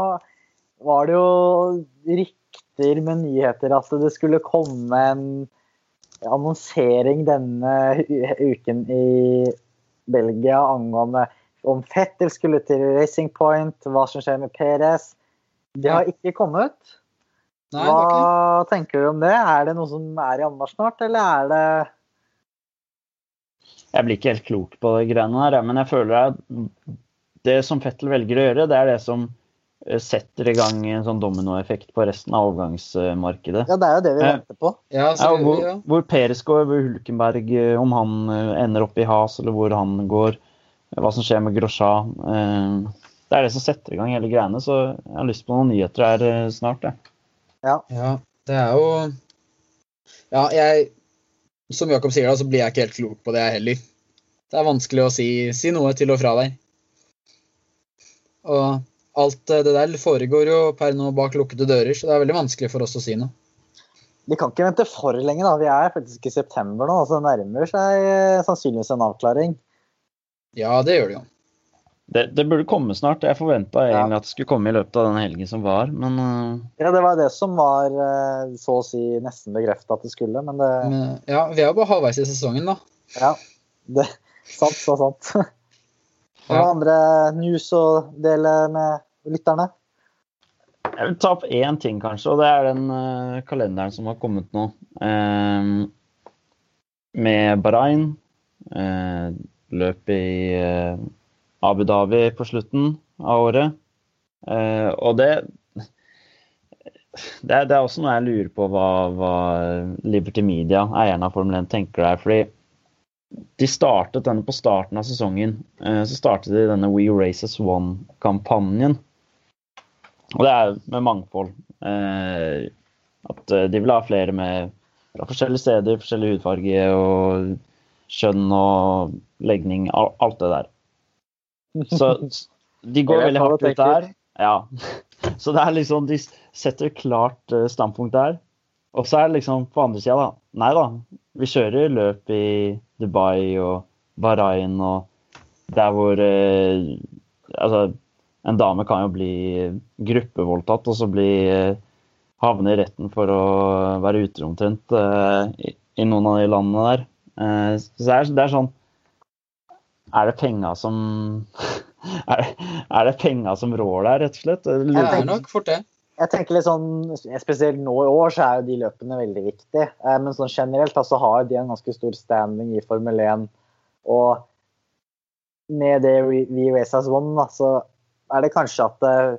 var det jo rykter med nyheter at det skulle komme en annonsering denne uken i Belgia angående om Fettel skulle til Racing Point, hva som skjer med Perez. Det har ikke kommet. Nei, det ikke. Hva tenker du om det? Er det noe som er i anmarsj snart, eller er det Jeg blir ikke helt klok på de greiene der, men jeg føler at det som Fettel velger å gjøre, det er det som setter i gang en sånn dominoeffekt på resten av overgangsmarkedet. Ja, det er jo det vi Eh, venter på. Ja, Ja, hvor, ja. hvor Peres går, hvor Hulkenberg, eh, om han eh, ender opp i has, eller hvor han går, eh, hva som skjer med Grosjean. eh, Det er det som setter i gang hele greiene, så jeg har lyst på noen nyheter her eh, snart. Jeg. ja, det er jo Ja, jeg Som Jakob sier, da, så blir jeg ikke helt klok på det, jeg heller. Det er vanskelig å si, si noe til og fra der. Og alt det der foregår jo per nå bak lukkede dører, så det er veldig vanskelig for oss å si noe. Vi kan ikke vente for lenge. da. Vi er faktisk i september nå, så det nærmer seg eh, sannsynligvis en avklaring. Ja, det gjør det jo. Det, det burde komme snart. Jeg forventa Ja. egentlig at det skulle komme i løpet av den helgen som var, men eh, Ja, Det var det som var eh, så å si nesten bekrefta at det skulle, men det Men, ja, vi er jo bare halvveis i sesongen, da. Ja. Det, sant så sant. Du Ja. andre news å dele med lytterne? jeg vil ta opp én ting, kanskje, og det er den uh, kalenderen som har kommet nå. Um, med Bahrain. Uh, løp i uh, Abu Dhabi på slutten av året. Eh, og det, det er, det er også noe jeg lurer på hva, hva Liberty Media, eierne av Formel 1, tenker der. fordi de startet denne på starten av sesongen. eh, Så startet de denne We Races One-kampanjen. Og det er med mangfold. Eh, at eh, de vil ha flere med fra forskjellige steder, forskjellig hudfarge og kjønn og legning. Alt det der. Så de går veldig hardt ut der. Ja. Så det er liksom, de setter klart standpunkt der. Og så er det liksom på andre sida, da. Nei da, vi kjører løp i Dubai og Bahrain og der hvor eh, Altså, en dame kan jo bli gruppevoldtatt og så bli eh, havne i retten for å være utro omtrent eh, i, i noen av de landene der. Eh, så det er, det er sånn Er det penga som er, er det penga som rår der, rett og slett? Det er nok fort det. Jeg tenker litt sånn, Spesielt nå i år så er jo de løpene veldig viktige. Eh, Men sånn generelt altså, har de en ganske stor standing i Formel 1. Og med det vi Race As One, da, så er det kanskje at eh,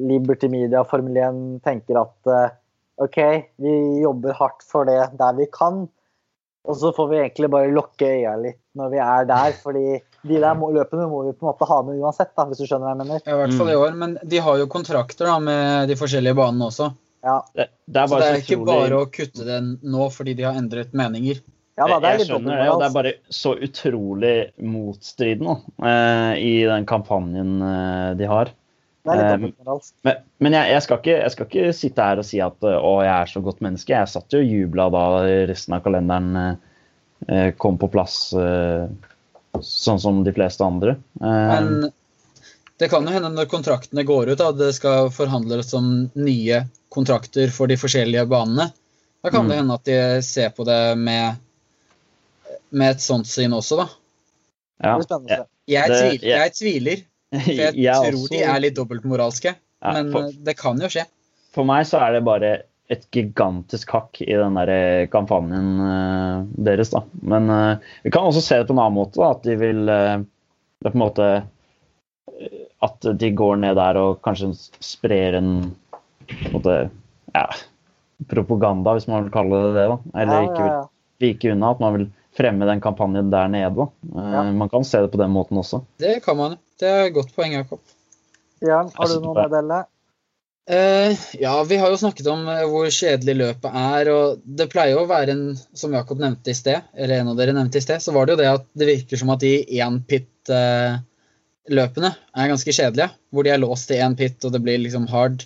Liberty Media og Formel 1 tenker at eh, OK, vi jobber hardt for det der vi kan. Og så får vi egentlig bare lukke øya litt når vi er der, fordi de der må- løpene må vi på en måte ha med uansett, da, hvis du skjønner hva jeg mener. Ja, I hvert fall i år. Men de har jo kontrakter da med de forskjellige banene også. Ja, Det, det er Så det er så ikke utrolig bare å kutte den nå fordi de har endret meninger. ja da, det er jeg skjønner det, og det er bare så utrolig motstridende eh, i den kampanjen eh, de har. Eh. Men, men jeg, jeg, skal ikke, jeg skal ikke sitte her og si at eh, å, jeg er så godt menneske. Jeg satt jo og jubla da resten av kalenderen eh, kom på plass, eh, sånn som de fleste andre. Eh, Men det kan jo hende når kontraktene går ut, at det skal forhandles om nye kontrakter for de forskjellige banene. Da kan Mm. det hende at de ser på det med, med et sånt syn også, da. ja. Jeg, Det- tviler, jeg- jeg tviler, for jeg, jeg tror også- de er litt dobbeltmoralske. ja, Men for, det kan jo skje. for meg så er det bare et gigantisk hakk i den der eh, kampanjen eh, deres, da. Men eh, vi kan også se det på en annen måte, da. At de vil Det er på en måte At de går ned der og kanskje sprer en en måte, ja, propaganda, hvis man vil kalle det det. da. Eller Ja, ikke ja, vil vike unna. At man vil fremme den kampanjen der nede. da. Ja. Man kan se det på den måten også. Det kan man. Det er et godt poeng, Jakob. Jan, har du sitter noe ja, vi har jo snakket om eh, hvor kjedelig løpet er, og det pleier jo å være en Som Jakob nevnte i sted, eller en av dere nevnte i sted, så var det jo det at det virker som at de én-pit-løpene er ganske kjedelige. Hvor de er låst i én pit, og det blir liksom hard.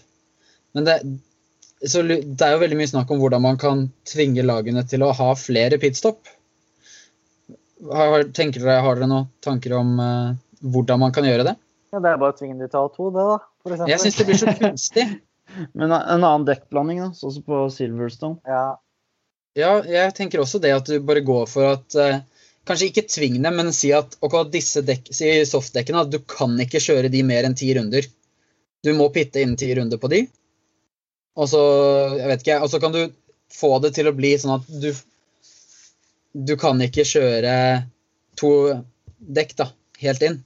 Men det, så det er jo veldig mye snakk om hvordan man kan tvinge lagene til å ha flere pitstop. Har, tenker dere, har dere noen tanker om eh, hvordan man kan gjøre det? Ja, det er bare å tvinge de til å ha to, det, da. For. Jeg syns det blir så kunstig. Men en annen dekkblanding, da, sånn som på Silverstone. Ja, Ja, jeg tenker også det at du bare går for at uh, Kanskje ikke tving dem, men si at ok, disse dekk, si softdekkene at du kan ikke kjøre de mer enn ti runder. Du må pitte innen ti runder på de. Og så jeg vet ikke, og så kan du få det til å bli sånn at du Du kan ikke kjøre to dekk da, helt inn.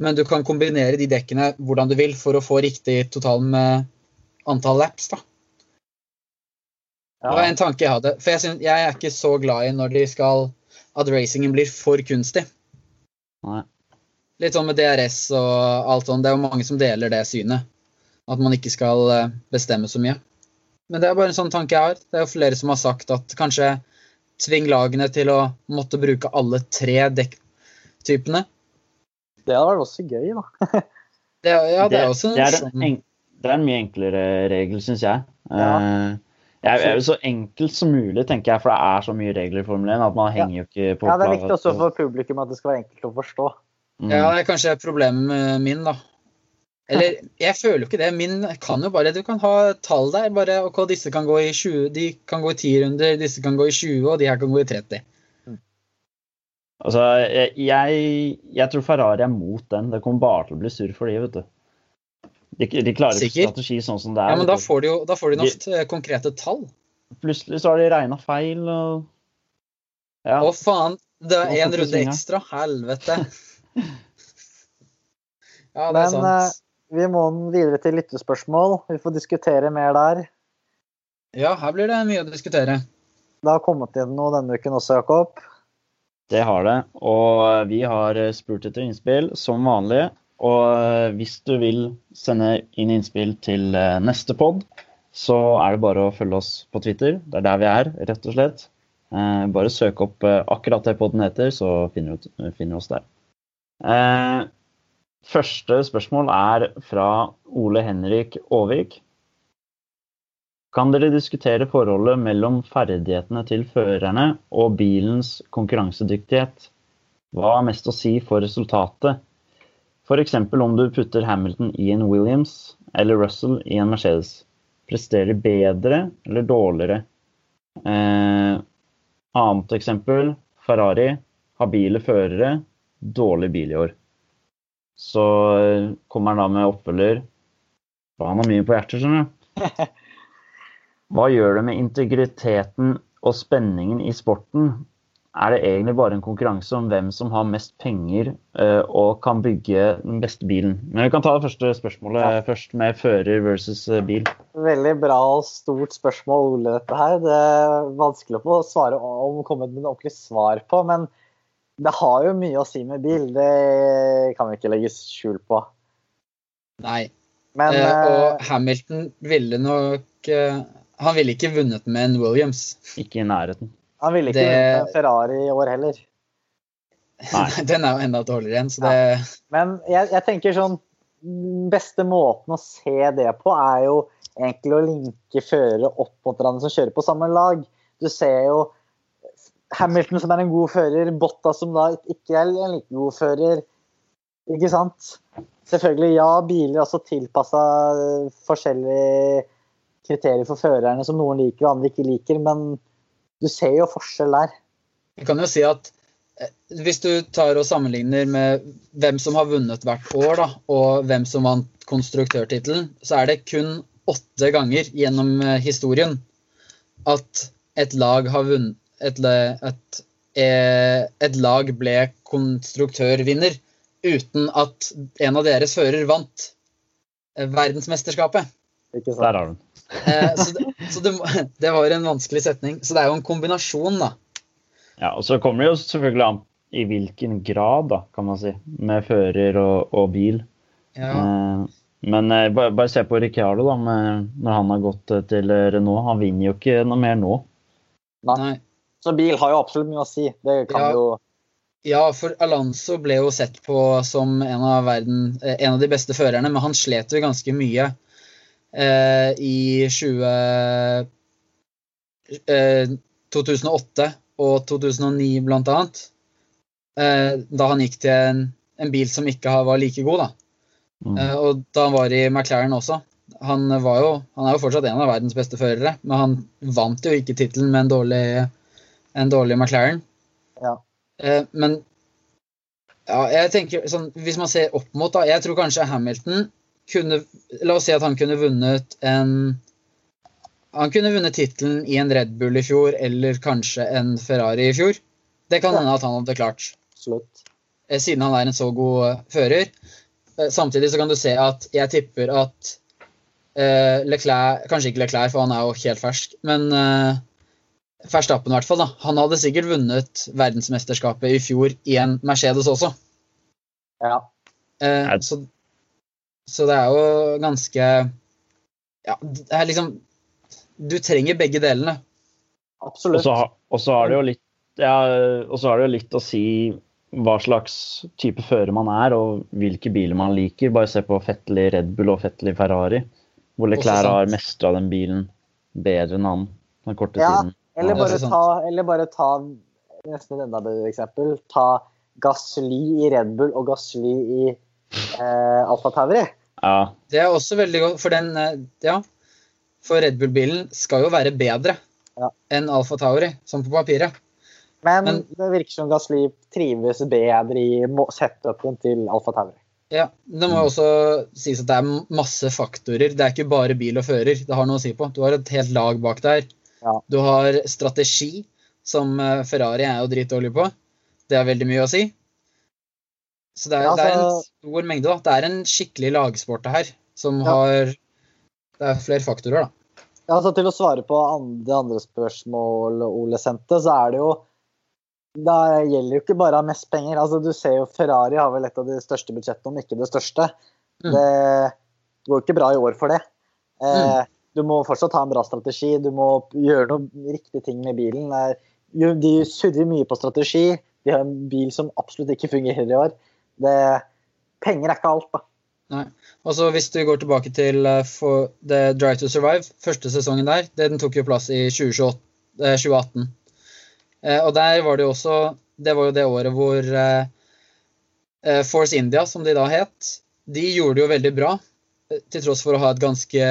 Men du kan kombinere de dekkene hvordan du vil for å få riktig total med antall laps. da. Det var en tanke jeg hadde. For jeg, synes, jeg er ikke så glad i når de skal At racingen blir for kunstig. Nei. Litt sånn med DRS og alt sånt. Det er jo mange som deler det synet. At man ikke skal eh, bestemme så mye. Men det er bare en sånn tanke jeg har. Det er jo flere som har sagt at kanskje tving lagene til å måtte bruke alle tre dekktypene. Det hadde vært også gøy, da. Det, ja, det er også det, en er sånn en, en, det er en mye enklere regel, syns jeg. Ja. Eh, jeg er jo så enkelt som mulig, tenker jeg, for det er så mye regler i Formel 1 at man henger jo ikke på Ja, Det er viktig også for publikum at det skal være enkelt å forstå. Mm. Ja, det er kanskje problemet min, da. Eller jeg føler jo ikke det. Min kan jo bare Du kan ha tall der. bare, ok, Disse kan gå i 20, de kan gå i 10 runder, disse kan gå i 20, og de her kan gå i 30. Altså, jeg, jeg, tror Ferrari er mot den. Det kommer bare til å bli surr for de, vet du. De, de klarer ikke Sikker? strategi sånn som det er. Ja, men da får de jo da får de De- noen eh, konkrete tall. Plutselig så har de regna feil og Ja. Å, faen! Det er én runde ekstra. Helvete. Ja, det Men er sant. vi må videre til lyttespørsmål. Vi får diskutere mer der. Ja, her blir det mye å diskutere. Det har kommet inn noe denne uken også, Jakob. Det har det. Og vi har spurt etter innspill som vanlig. Og hvis du vil sende inn innspill til eh, neste pod, så er det bare å følge oss på Twitter. Det er der vi er, rett og slett. Eh, Bare søk opp eh, akkurat det podden heter, så finner du oss der. Eh, Første spørsmål er fra Ole Henrik Aavik. Kan dere diskutere forholdet mellom ferdighetene til førerne og bilens konkurransedyktighet? Hva har mest å si for resultatet? F.eks. om du putter Hamilton i en Williams eller Russell i en Mercedes. Presterer bedre eller dårligere? Eh, annet eksempel Ferrari. Habile førere, dårlig bil i år. Så eh, kommer han da med oppfølger. Han har mye på hjertet, skjønner du. Hva gjør det med integriteten og spenningen i sporten? Er det egentlig bare en konkurranse om hvem som har mest penger eh, og kan bygge den beste bilen? Men vi kan ta det første spørsmålet Ja. først, med fører versus eh, bil. Veldig bra og stort spørsmål, Ole, dette her. Det er vanskelig å få svare om komme med noe ordentlig svar på, men det har jo mye å si med bil. Det kan vi ikke legge skjul på. Nei. Men eh, eh, og Hamilton ville nok eh, Han ville ikke vunnet med en Williams. Ikke i nærheten. han ville ikke det- vunnet med en Ferrari i år heller. Nei. Den er jo enda dårligere igjen, så det Men jeg, jeg tenker sånn beste måten å se det på, er jo egentlig å linke førere opp mot hverandre som kjører på samme lag. Du ser jo Hamilton som er en god fører, Botta som da ikke er en like god fører. Ikke sant? Selvfølgelig, ja, biler er også tilpassa forskjellige kriterier for førerne som noen liker og andre ikke liker, men du ser jo forskjell der. Vi kan jo si at eh, hvis du tar og sammenligner med hvem som har vunnet hvert år, da, og hvem som vant konstruktørtittelen, så er det kun åtte ganger gjennom eh, historien at et lag har vunnet et, et, eh, et lag ble konstruktørvinner uten at en av deres fører vant verdensmesterskapet. Ikke sant. Der har du den. Eh, så, det, så det, det, var en vanskelig setning. Så det er jo en kombinasjon, da. Ja, og så kommer det jo selvfølgelig an i hvilken grad, da, kan man si, med fører og, og bil. Ja. men bare, bare, se på Ricciardo, da, med, når han har gått til Renault. Han vinner jo ikke noe mer nå. Nei. Så bil har jo absolutt mye å si. Det kan ja. jo ja, for Alonso ble jo sett på som en av, verden, eh, en av de beste førerne, men han slet jo ganske mye eh, i 20, eh, 2008 og 2009 blant annet. Eh, da han gikk til en, en, bil som ikke var like god, da. Mm. Eh, og da han var i McLaren også. Han, var jo, han er jo fortsatt en av verdens beste førere, men han vant jo ikke tittelen med en dårlig en dårlig McLaren. Ja. Eh, men ja, jeg tenker sånn, hvis man ser opp mot, da Jeg tror kanskje Hamilton kunne La oss si at han kunne vunnet en Han kunne vunnet tittelen i en Red Bull i fjor, eller kanskje en Ferrari i fjor. Det kan hende at han hadde klart. Slutt. Eh, siden han er en så god eh, fører. Samtidig så kan du se at jeg tipper at Leclerc Kanskje ikke Leclerc, for han er jo helt fersk, men Verstappen, i hvert fall. da. Han hadde sikkert vunnet verdensmesterskapet i fjor i en Mercedes også. Ja. Eh, så, så, det er jo ganske Ja, det er liksom Du trenger begge delene. Absolutt. Og så har det jo litt ja, og så har det jo litt å si hva slags type fører man er, og hvilke biler man liker. Bare se på Fettel Red Bull og Fettel Ferrari, hvor Leclerc har mestra den bilen bedre enn han den korte ja, tiden. Eller bare, ta, eller bare ta nesten et enda bedre eksempel. Ta Gasly i Red Bull og Gasly i eh, Alfa Tauri. Ja. Det er også veldig godt, for den eh, Ja. For Red Bull-bilen skal jo være bedre ja. enn Alfa Tauri, som på papiret. Men, Men, det virker som Gasli trives bedre i setupen til Alfa Tauri. Ja, Det må også sies at det er masse faktorer. Det er ikke bare bil og fører det har noe å si på. Du har et helt lag bak der ja. Du har strategi, som eh, Ferrari er jo dritdårlig på. Det har veldig mye å si. Så det er, ja, altså, det er, en stor mengde. da. Det er en skikkelig lagsport det her, som ja. har Det er flere faktorer, da. Ja, altså Til å svare på det andre spørsmål Ole sendte, så er det jo det gjelder jo ikke bare mest penger. altså Du ser jo Ferrari har vel et av de største budsjettene, om ikke det største. Mm. Det går ikke bra i år for det. Eh, mm du må fortsatt ha en bra strategi. Du må gjøre noe riktige ting med bilen. De surrer mye på strategi. De har en bil som absolutt ikke fungerer i år. Det, penger er ikke alt, da. Nei. Altså, hvis du går tilbake til uh, The Drive to Survive, første sesongen der, den tok jo plass i 2028, uh, 2018. Uh, og der var det jo også Det var jo det året hvor eh, eh, Force India, som de da het, de gjorde det jo veldig bra til tross for å ha et ganske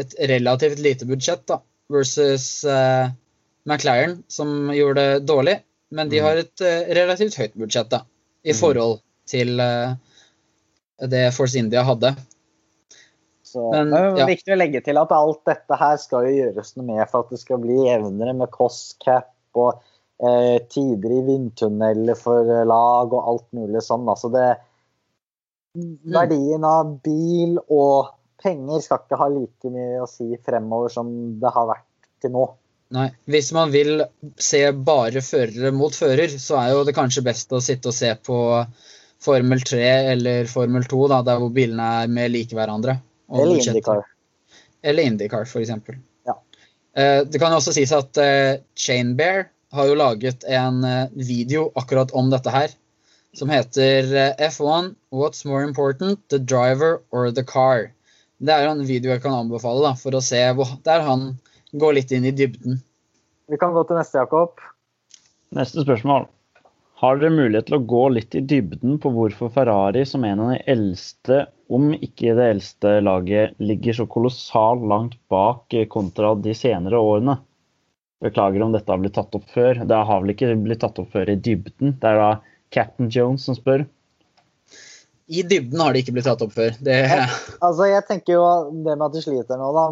et relativt lite budsjett, da, versus uh, McLaren, som gjorde det dårlig. Men de mm. har et uh, relativt høyt budsjett da, i mm. forhold til uh, det Force India hadde. Så, Men, det er ja. viktig å legge til at alt dette her skal jo gjøres noe med for at det skal bli jevnere med cost cap og eh, tider i vindtunneler for lag og alt mulig sånn. Altså det, Mm. verdien av bil og penger skal ikke ha like mye å si fremover som det har vært til nå. Nei. Hvis man vil se bare førere mot fører, så er jo det kanskje best å sitte og se på Formel 3 eller Formel 2, da, der hvor bilene er mer like hverandre. Eller IndyCar. Eller IndyCar, f.eks. Ja. Eh, det kan også sies at eh, Chainbear har jo laget en eh, video akkurat om dette her. som heter eh, F1 What's more important, the driver or the car? Det er jo en video jeg kan anbefale da, for å se hvor, der han går litt inn i dybden. Vi kan gå til neste, Jakob. Neste spørsmål. Har dere mulighet til å gå litt i dybden på hvorfor Ferrari som en av de eldste, om ikke det eldste laget, ligger så kolossalt langt bak eh, kontra de senere årene? Beklager om dette har blitt tatt opp før. Det har vel ikke blitt tatt opp før i dybden. Det er da Captain Jones som spør. I dybden har det ikke blitt tatt opp før. Det, Altså, jeg tenker jo det med at de sliter nå, da,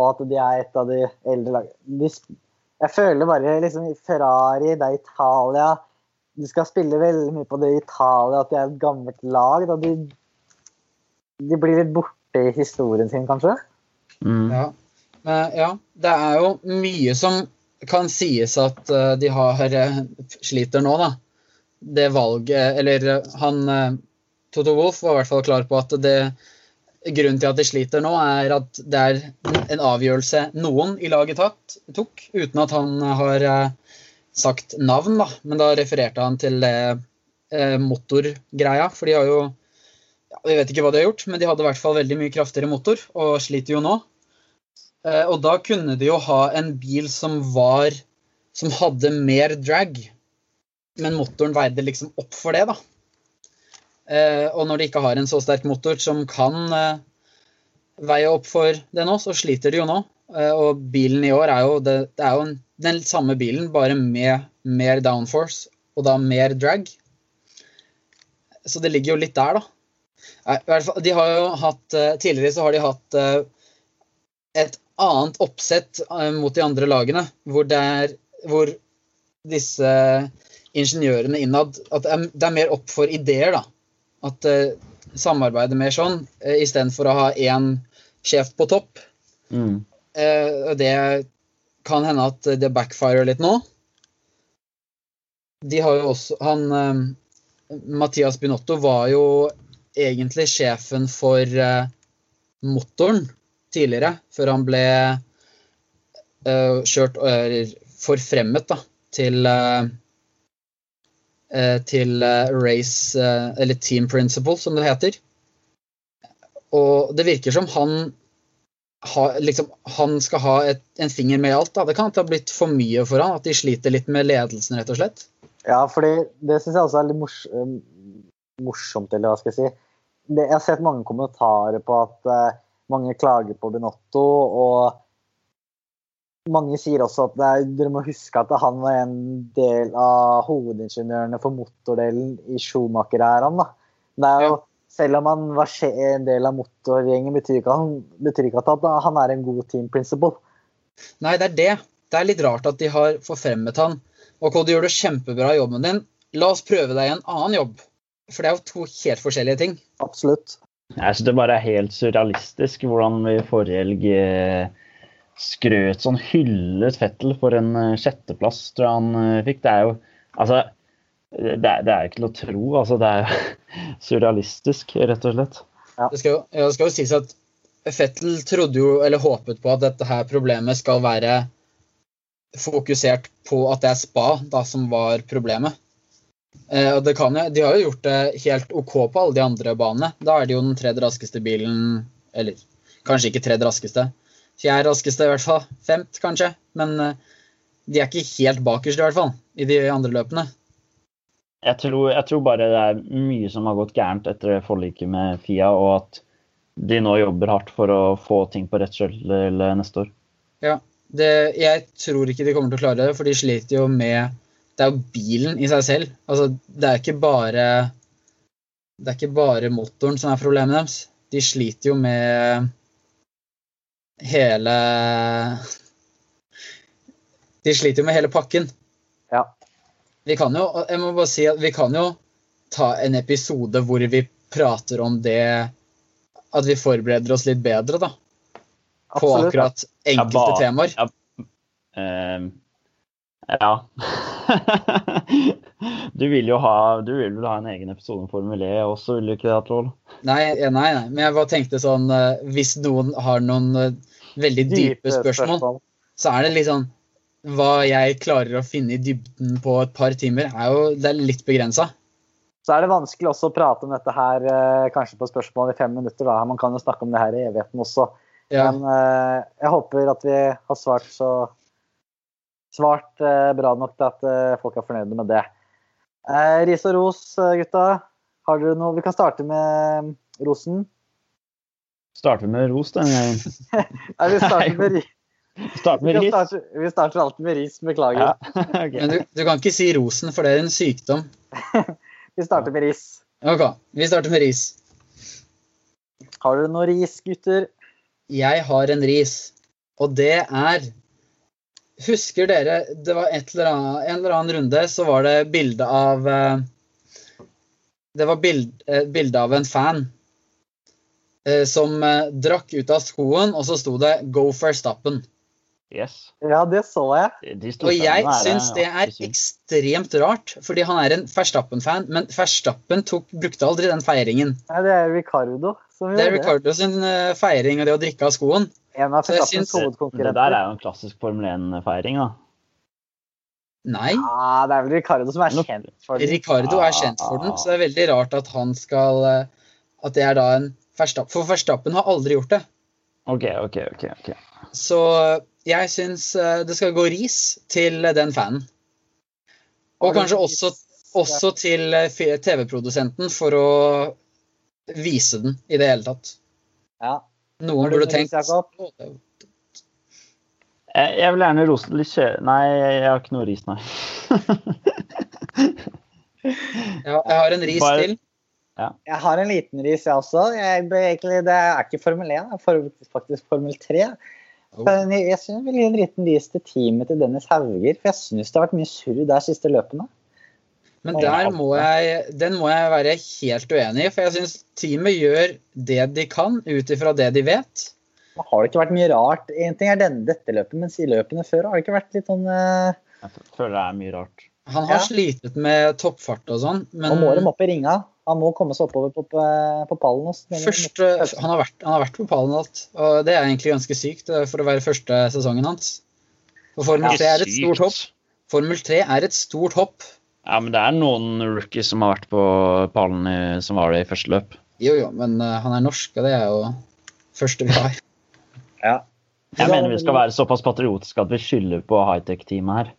og at de er et av de eldre lagene Jeg føler bare liksom Ferrari, det er Italia De skal spille veldig mye på det i Italia, at de er et gammelt lag. Da de, de blir litt borte i historien sin, kanskje? Mm. ja. Men, ja. Det er jo mye som kan sies at eh, de har eh, sliter nå, da. Det valget Eller eh, han Toto Wolff var i hvert fall klar på at det grunnen til at de sliter nå, er at det er en avgjørelse noen i laget tatt, tok, uten at han har sagt navn, da. Men da refererte han til det eh, motorgreia, for de har jo ja, Vi vet ikke hva de har gjort, men de hadde i hvert fall veldig mye kraftigere motor, og sliter jo nå. Eh, og da kunne de jo ha en bil som var Som hadde mer drag, men motoren veide liksom opp for det, da. Eh, og når de ikke har en så sterk motor som kan eh, veie opp for det nå, så sliter de jo nå. Eh, og bilen i år er jo, det, det er jo en, den samme bilen, bare med mer downforce og da mer drag. Så det ligger jo litt der, da. Nei, i hvert fall, de har jo hatt, eh, Tidligere så har de hatt eh, et annet oppsett eh, mot de andre lagene, hvor, det er, hvor disse ingeniørene innad At det er, er mer opp for ideer, da. At samarbeide samarbeidet mer sånn, istedenfor å ha én sjef på topp. Mm. Det kan hende at det backfirer litt nå. De har jo også Han eh, Mathias Binotto var jo egentlig sjefen for eh, motoren tidligere, før han ble eh, kjørt eller forfremmet da, til uh, til race Eller team principle, som det heter. Og det virker som han har, liksom, han skal ha et, en finger med i alt. Da. Det kan ha blitt for mye for han, at de sliter litt med ledelsen, rett og slett. Ja, fordi det syns jeg også er litt mors morsomt, eller hva skal jeg si. Det, jeg har sett mange kommentarer på at uh, mange klager på Binotto, og mange sier også at er, dere må huske at han var en del av hovedingeniørene for motordelen i Schumacher-æraen. Det er jo, Ja. Selv om han var en del av motorgjengen, betyr ikke, han, betyr ikke at han er en god team principle. Nei, det er det. Det er litt rart at de har forfremmet han. Ok, du gjør det kjempebra i jobben din. La oss prøve deg i en annen jobb. For det er jo to helt forskjellige ting. Absolutt. Jeg synes det bare er helt surrealistisk hvordan vi forrige helg eh, skrøt sånn hyllet Fettel for en eh, sjetteplass, tror jeg han eh, fikk. Det er jo Altså, det er, det er ikke til å tro. Altså, det er surrealistisk, rett og slett. Det skal jo, ja, det skal jo sies at Fettel trodde jo, eller håpet på at dette her problemet skal være fokusert på at det er spa da, som var problemet. Eh, og det kan jo, De har jo gjort det helt OK på alle de andre banene. Da er det jo den tredje raskeste bilen Eller kanskje ikke tredje raskeste. Fjerde raskeste, i hvert fall. Femt, kanskje. Men eh, de er ikke helt bakerst, i hvert fall, i de andre løpene. Jeg tror, jeg tror bare det er mye som har gått gærent etter forliket med Fia, og at de nå jobber hardt for å få ting på rett kjøl neste år. Ja, det, jeg tror ikke de kommer til å klare det, for de sliter jo med Det er jo bilen i seg selv. Altså, det er ikke bare Det er ikke bare motoren som er problemet deres. De sliter jo med hele De sliter jo med hele pakken. Vi kan jo Jeg må bare si at vi kan jo ta en episode hvor vi prater om det At vi forbereder oss litt bedre, da. På Absolutt. akkurat enkelte Ja, ba- temaer. Ja. Uh, ja. du vil jo ha Du vil ha en egen episode om Formel E også, vil du ikke det, Troll? Nei, nei, nei, men jeg bare tenkte sånn eh, Hvis noen har noen eh, veldig dype spørsmål, så er det litt sånn Hva jeg klarer å finne i dybden på et par timer, er jo det er litt begrensa. Så er det vanskelig også å prate om dette her eh, kanskje på spørsmål i fem minutter. da. Man kan jo snakke om det her i evigheten også. Ja. Men eh, jeg håper at vi har svart så svart eh, bra nok til at folk er fornøyde med det. Eh, ris og ros, gutta. Har dere noe Vi kan starte med rosen. Starter med ros denne gangen. Nei, vi starter med, vi med ris. vi starter alltid med ris. Beklager. Ja. okay. Men du, du kan ikke si rosen, for det er en sykdom. Vi starter med ris. Ok, vi starter med ris. Har dere noe ris, gutter? Jeg har en ris, og det er Husker dere det var et eller annet, en eller annen runde, så var det bilde av eh, Det var bild, eh, bilde av en fan eh, som drakk ut av skoen, og så sto det 'Go Verstappen'. Yes. Ja, det så jeg. De Og jeg syns det er ekstremt rart, fordi han er en Verstappen-fan, men Verstappen tok, brukte aldri den feiringen. Nei, det er Ricardo som Det er det er Ricardo sin eh, feiring og det å drikke av skoen. En av Verstappens syns- Det der er jo en klassisk Formel 1-feiring, da. Nei. Ja, det er vel Ricardo som er kjent for den. Ricardo er kjent for den, så det er veldig rart at han skal eh, At det er da en Verstappen. For Verstappen har aldri gjort det. OK, OK, OK. ok. Så jeg syns eh, det skal gå ris til den fanen. Og kanskje også, også til eh, TV-produsenten for å vise den i det hele tatt. Ja. Noen Har du burde tenkt Jakob? «Å, det er jo- Jeg, vil gjerne rose litt kjø... Nei, jeg har ikke noe ris, nei. Ja, jeg har en ris Bare- til. Jeg har en liten ris, jeg også. Jeg, egentlig, det er ikke Formel 1, det er faktisk Formel 3. Oh. Jeg, jeg vil gi en liten ris til teamet til Dennis Hauger, for jeg syns det har vært mye surr der siste løpene. Men der må jeg, den må jeg være helt uenig i, for jeg syns teamet gjør det de kan ut ifra det de vet. Det har det ikke vært mye rart. En ting er denne, dette løpet, mens i løpene før har det ikke vært litt sånn uh... Jeg føler det er mye rart. Han har Ja. slitet med toppfart og sånn, men Nå må de opp i ringa. Han må komme seg oppover på, på, på pallen. Også. først, eh, han, har vært, han har vært på pallen alt, og det er egentlig ganske sykt eh, for å være første sesongen hans. For Formel 3 er et stort hopp. Formel 3 er et stort hopp. Ja, men det er noen rookies som har vært på pallen i, som var det i første løp. Jo, jo, men eh, han er norsk, og det er jo første vi har. Ja. Jeg mener vi skal være såpass patriotiske at vi skylder på high-tech-teamet her.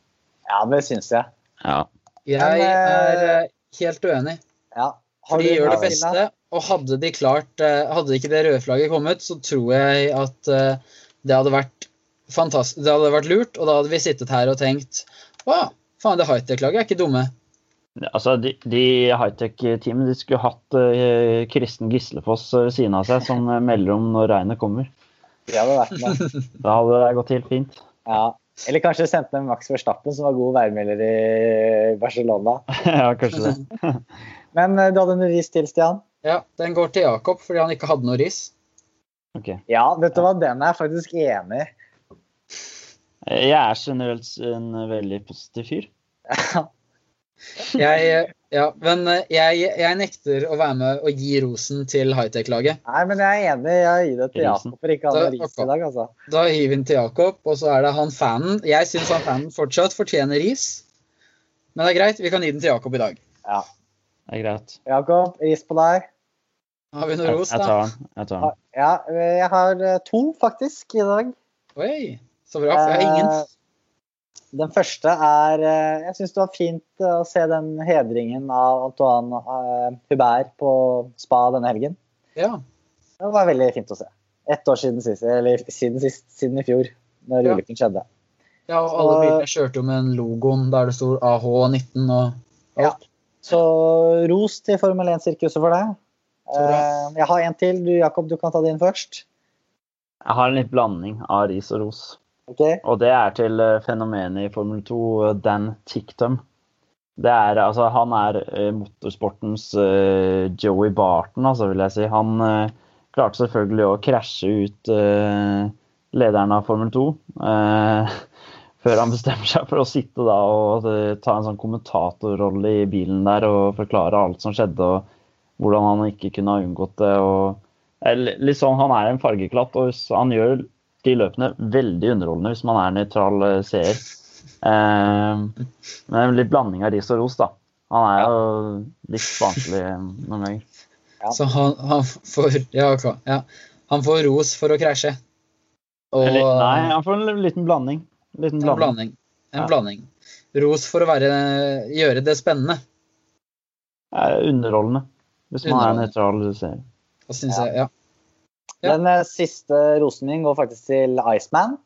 ja, det syns jeg. Ja. Jeg eh, er eh, helt uenig. Ja. For de gjør det beste, og hadde de klart eh, Hadde ikke det røde flagget kommet, så tror jeg at eh, det hadde vært fantastisk. Det hadde vært lurt, og da hadde vi sittet her og tenkt Å, faen, det high-tech-laget er ikke dumme. Altså, de, de high-tech-teamene de skulle hatt uh, Kristen Gislefoss ved siden av seg, som eh, melder om når regnet kommer. Det hadde vært med. Da hadde det gått helt fint. Ja. Eller kanskje sendte dem Max Verstappen, som var god værmelder i Barcelona. ja, kanskje det. Men eh, du hadde en ris til, Stian? Ja, den går til Jakob fordi han ikke hadde noe ris. Ok. Ja, vet du hva, den er jeg faktisk enig i. Jeg er generelt en veldig positiv fyr. Jeg, ja, men eh, jeg, jeg nekter å være med og gi rosen til high-tech-laget. Nei, men jeg er enig. Jeg gir det til Jakob for ikke han har ris i dag, altså. Da gir vi den til Jakob, og så er det han fanen. Jeg syns han fanen fortsatt fortjener ris. Men det er greit, vi kan gi den til Jakob i dag. Ja. Det er greit. Jakob, ris på deg. Har vi noe Jeg, ros, jeg da? tar den. Jeg tar den. Ja, jeg har eh, to faktisk i dag. Oi, så bra. For jeg har ingen. Den første er eh, Jeg syns det var fint eh, å se den hedringen av Antoine eh, Hubert på spa denne helgen. Ja. Det var veldig fint å se. Ett år siden sist, eller siden, sist, siden i fjor, når Ja. ulykken skjedde. ja, og alle bilene kjørte jo med en logoen der det sto AH19 og Ja. Så ros til Formel 1-sirkuset for det. Eh, Jeg har en til. Du, Jakob, du kan ta din først. Jeg har en litt blanding av ris og ros. Ok? Og det er til eh, fenomenet i Formel 2, eh, Dan Ticktum. Det er, altså, han er eh, motorsportens uh, Joey Barton, altså, vil jeg si. Han uh, klarte selvfølgelig å krasje ut uh, lederen av Formel 2. eh, før han bestemmer seg for å sitte da og ta en sånn kommentatorrolle i bilen der og forklare alt som skjedde, og hvordan han ikke kunne ha unngått det. og eller, litt sånn, Han er en fargeklatt, og han gjør de løpene veldig underholdende hvis man er nøytral eh, seer. Eh, men litt blanding av ris og ros, da. Han er jo litt vanskelig noen ganger. Ja. Så han, han får ja, ok, ja. Han får ros for å krasje. Og Eller, nei, han får en liten blanding. En blanding. en blanding. En Ja. blanding. Ros for å være, gjøre det spennende. Ja, underholdende. Hvis man er Underholdende. nøytral seer. Da Ja. jeg, ja. Ja. Den eh, siste rosen min går faktisk til Iceman.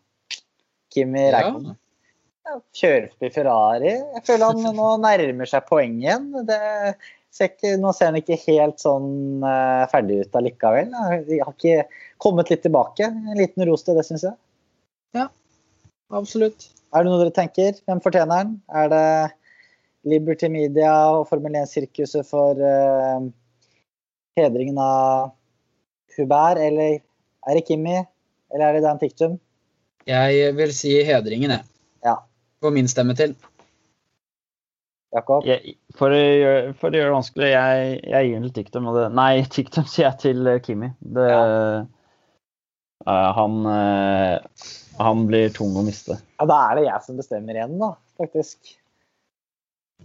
Kimi Ja. Räikkönen. Kjører forbi Ferrari. Jeg føler han nå nærmer seg poeng igjen. Det ser ikke, nå ser han ikke helt sånn eh, ferdig ut allikevel. Jeg har ikke kommet litt tilbake. En liten ros til det, syns jeg. Ja, Absolutt. Er det noe dere tenker? Hvem fortjener den? Er det Liberty Media og Formel 1-sirkuset for uh, hedringen av Hubert, eller er det Kimi? Eller er det Dan Tiktum? Jeg vil si hedringen, jeg. Ja. Får min stemme til. Jakob? Jeg, for, å gjøre, for å gjøre det vanskelig, jeg, jeg gir den til Tiktum. Og det, nei, Tiktum sier jeg til eh, Kimi. Det, eh, han, uh, han blir tung å miste. Ja, da er det jeg som bestemmer igjen, da, faktisk.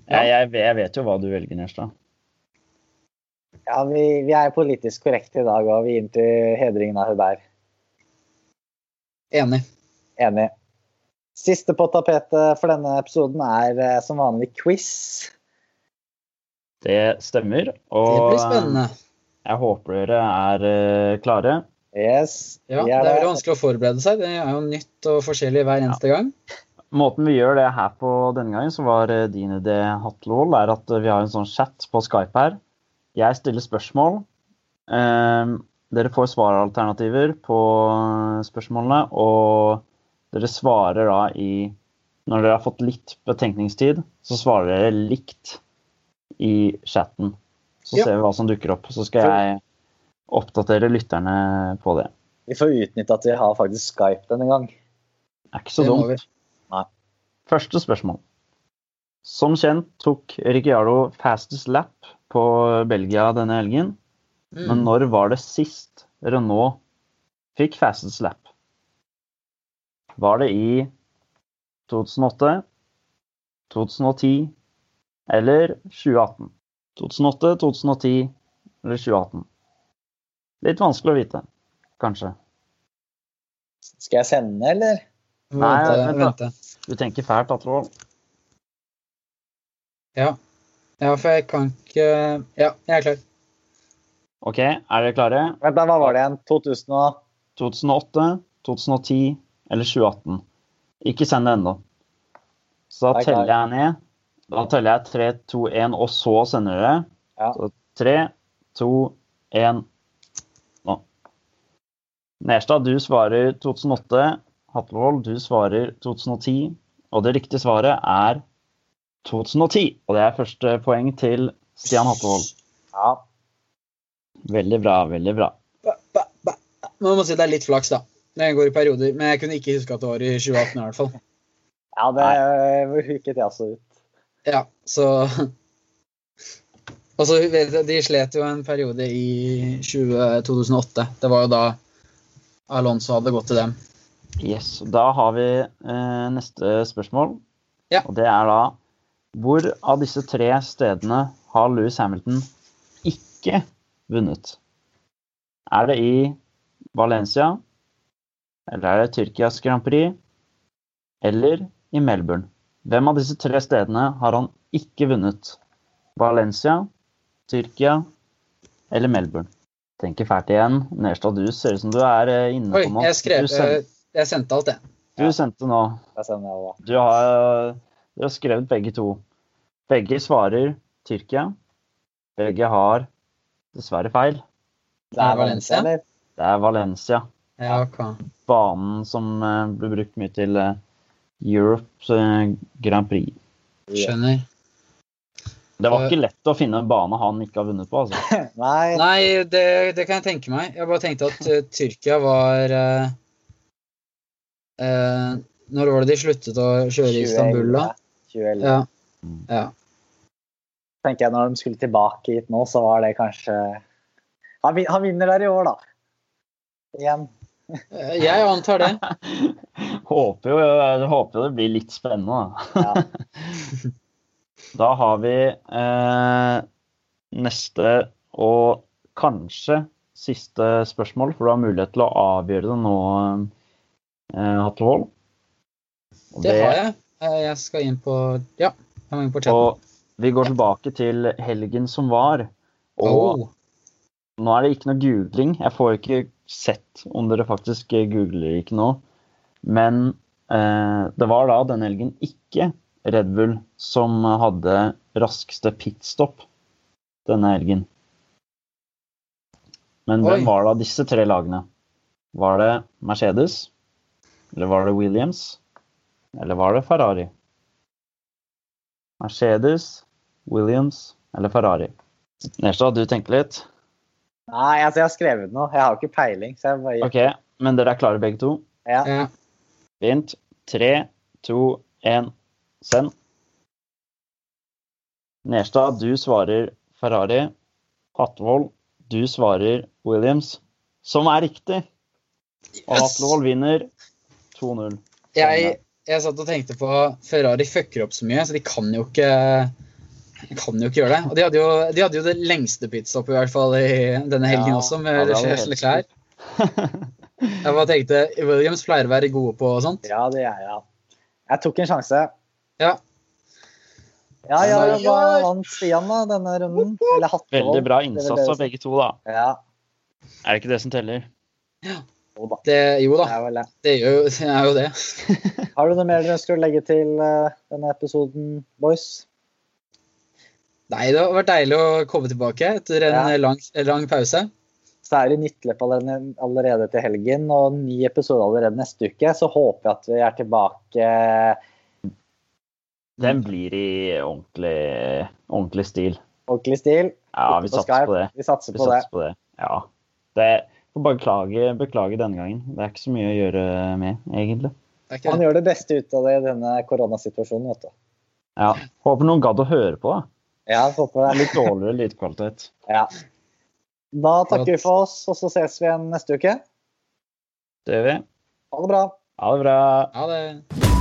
Jeg, jeg, jeg vet jo hva du velger, Njerstad. Ja, vi, vi er politisk korrekte i dag, og vi gir til hedringen av Hubert. Enig. Enig. Siste på tapetet for denne episoden er eh, som vanlig quiz. Det stemmer. Det blir spennende. jeg håper dere er eh, klare. Yes, Ja, det er veldig vanskelig å forberede seg. Det er jo nytt og forskjellig hver eneste gang. Måten vi gjør det her på denne gangen, som var eh, din idé, Hatlol, er at eh, vi har en sånn chat på Skype her. Jeg stiller spørsmål. Eh, dere får svaralternativer på spørsmålene, og dere svarer da i Når dere har fått litt betenkningstid, så svarer dere likt i chatten. Så Ja. ser vi hva som dukker opp. Så skal jeg oppdatere lytterne på det. Vi får utnytte at vi har faktisk Skype denne gang. Det er ikke så Det dumt. Nei. Første spørsmål. Som kjent tok Ricciardo fastest lap på Belgia denne helgen. Men Mm. når var det sist Renault fikk fastest lap? Var det i 2008, 2010 eller 2018? 2008, 2010 eller 2018? Litt vanskelig å vite, kanskje. Skal jeg sende, eller? Nei, vente, vent da. Du tenker fælt, Atrvold. Ja. Ja, for jeg kan ikke Ja, jeg er klar. OK, er dere klare? Vent, da, hva var det igjen? 2000 og 2008, 2010 eller 2018. Ikke send det ennå. Så da er teller jeg ned. Da teller jeg 3, 2, 1, og så sender dere. Ja. Så 3, 2, 1 nå. Nerstad, du svarer 2008. Hatlevold, du svarer 2010. Og det riktige svaret er 2010. Og det er første poeng til Stian Hattevold. Ja. Veldig bra, veldig bra. Ba, ba, ba. Man må si det er litt flaks, da. Det går i perioder. Men jeg kunne ikke huske at det var i 2018 i hvert fall. ja, det huket jeg også ut. Ja, så Og så vet jeg, De slet jo en periode i 20, 2008. Det var jo da Alonso hadde gått til dem. Yes, Da har vi eh, neste spørsmål. Ja. Og det er da Hvor av disse tre stedene har Louis Hamilton ikke vunnet? Er det i Valencia? Eller er det Tyrkias Grand Prix? Eller i Melbourne? Hvem av disse tre stedene har han ikke vunnet? Valencia, Tyrkia eller Melbourne? Tenker fælt igjen. Nerstad, du ser ut som du er eh, inne på noe. jeg skrev Du sendte- eh, Jeg sendte alt, jeg. du sendte nå. Du har, du har skrevet begge to. Begge svarer Tyrkia. Begge har dessverre feil. Det er Valencia? Det er Valencia. Ja, okay. Banen som eh, ble brukt mye til eh, Europe eh, Grand Prix. Skjønner. Det var ikke lett å finne en bane han ikke har vunnet på. altså. Nei, Nei, det, det kan jeg tenke meg. Jeg bare tenkte at uh, Tyrkia var uh, uh, Når var det de sluttet å kjøre i Istanbul, da? 2011. Ja. Ja. tenker jeg når de skulle tilbake hit nå, så var det kanskje Han, han vinner der i år, da. Igjen. Eh, Jeg antar det. Håper jo, håper jo det blir litt spennende. da. Ja. Da har vi eh, neste og kanskje siste spørsmål, for du har mulighet til å avgjøre det nå, eh, Hatlevold. Og Det har jeg. Eh, Jeg skal inn på Ja, Og vi går tilbake til helgen som var. Og Oh. nå er det ikke noe googling. Jeg får ikke sett om dere faktisk googler ikke nå. Men eh, det var da denne helgen ikke Red Bull som hadde raskeste pitstop denne helgen. Men Oi. hvem var da disse tre lagene? Var det Mercedes? Eller var det Williams? Eller var det Ferrari? Mercedes, Williams eller Ferrari? Nerstad, du tenker litt? Nei, altså jeg har skrevet noe. Jeg har ikke peiling. Så jeg bare OK, men dere er klare begge to? ja. Ja. Fint. Tre, to, én, send. Nerstad, du svarer Ferrari. Hatlevold, du svarer Williams. Som er riktig. Og Yes! Hatlevold vinner 2-0. Jeg, jeg satt og tenkte på Ferrari fucker opp så mye, så de kan jo ikke kan jo ikke gjøre det. Og de hadde jo, de hadde jo det lengste pitstoppet i hvert fall i denne helgen Ja, også, med ja, Leclerc. Jeg bare tenkte Williams pleier å være gode på og sånt. ja, det er jeg. Jeg tok en sjanse. Ja. Ja, ja, ja hva vant Stian da, denne runden? Veldig bra innsats av begge to, da. Ja, Er det ikke det som teller? Jo da. Det, jo Det da, er vel det. det gjør jo, det er jo det. Har du noe mer du ønsker å legge til eh, denne episoden, boys? Nei, det har vært deilig å komme tilbake etter en Ja. lang, lang pause. Så er det nyttløp allerede, allerede til helgen og ny episode allerede neste uke. Så håper jeg at vi er tilbake Den blir i ordentlig, ordentlig stil. ordentlig stil. Ja, vi satser på, på det. Vi satser Vi på det. satser på det. Ja. Det får bare klage, beklage denne gangen. Det er ikke så mye å gjøre med, egentlig. Okay. det. gjør det beste ut av det i denne koronasituasjonen, vet du. Ja. Håper noen gadd å høre på. da. Ja, håper det. Litt dårligere lydkvalitet. Ja. Da takker vi for oss, og så ses vi igjen neste uke. Det gjør vi. Ha det bra. Ha det bra. Ha det.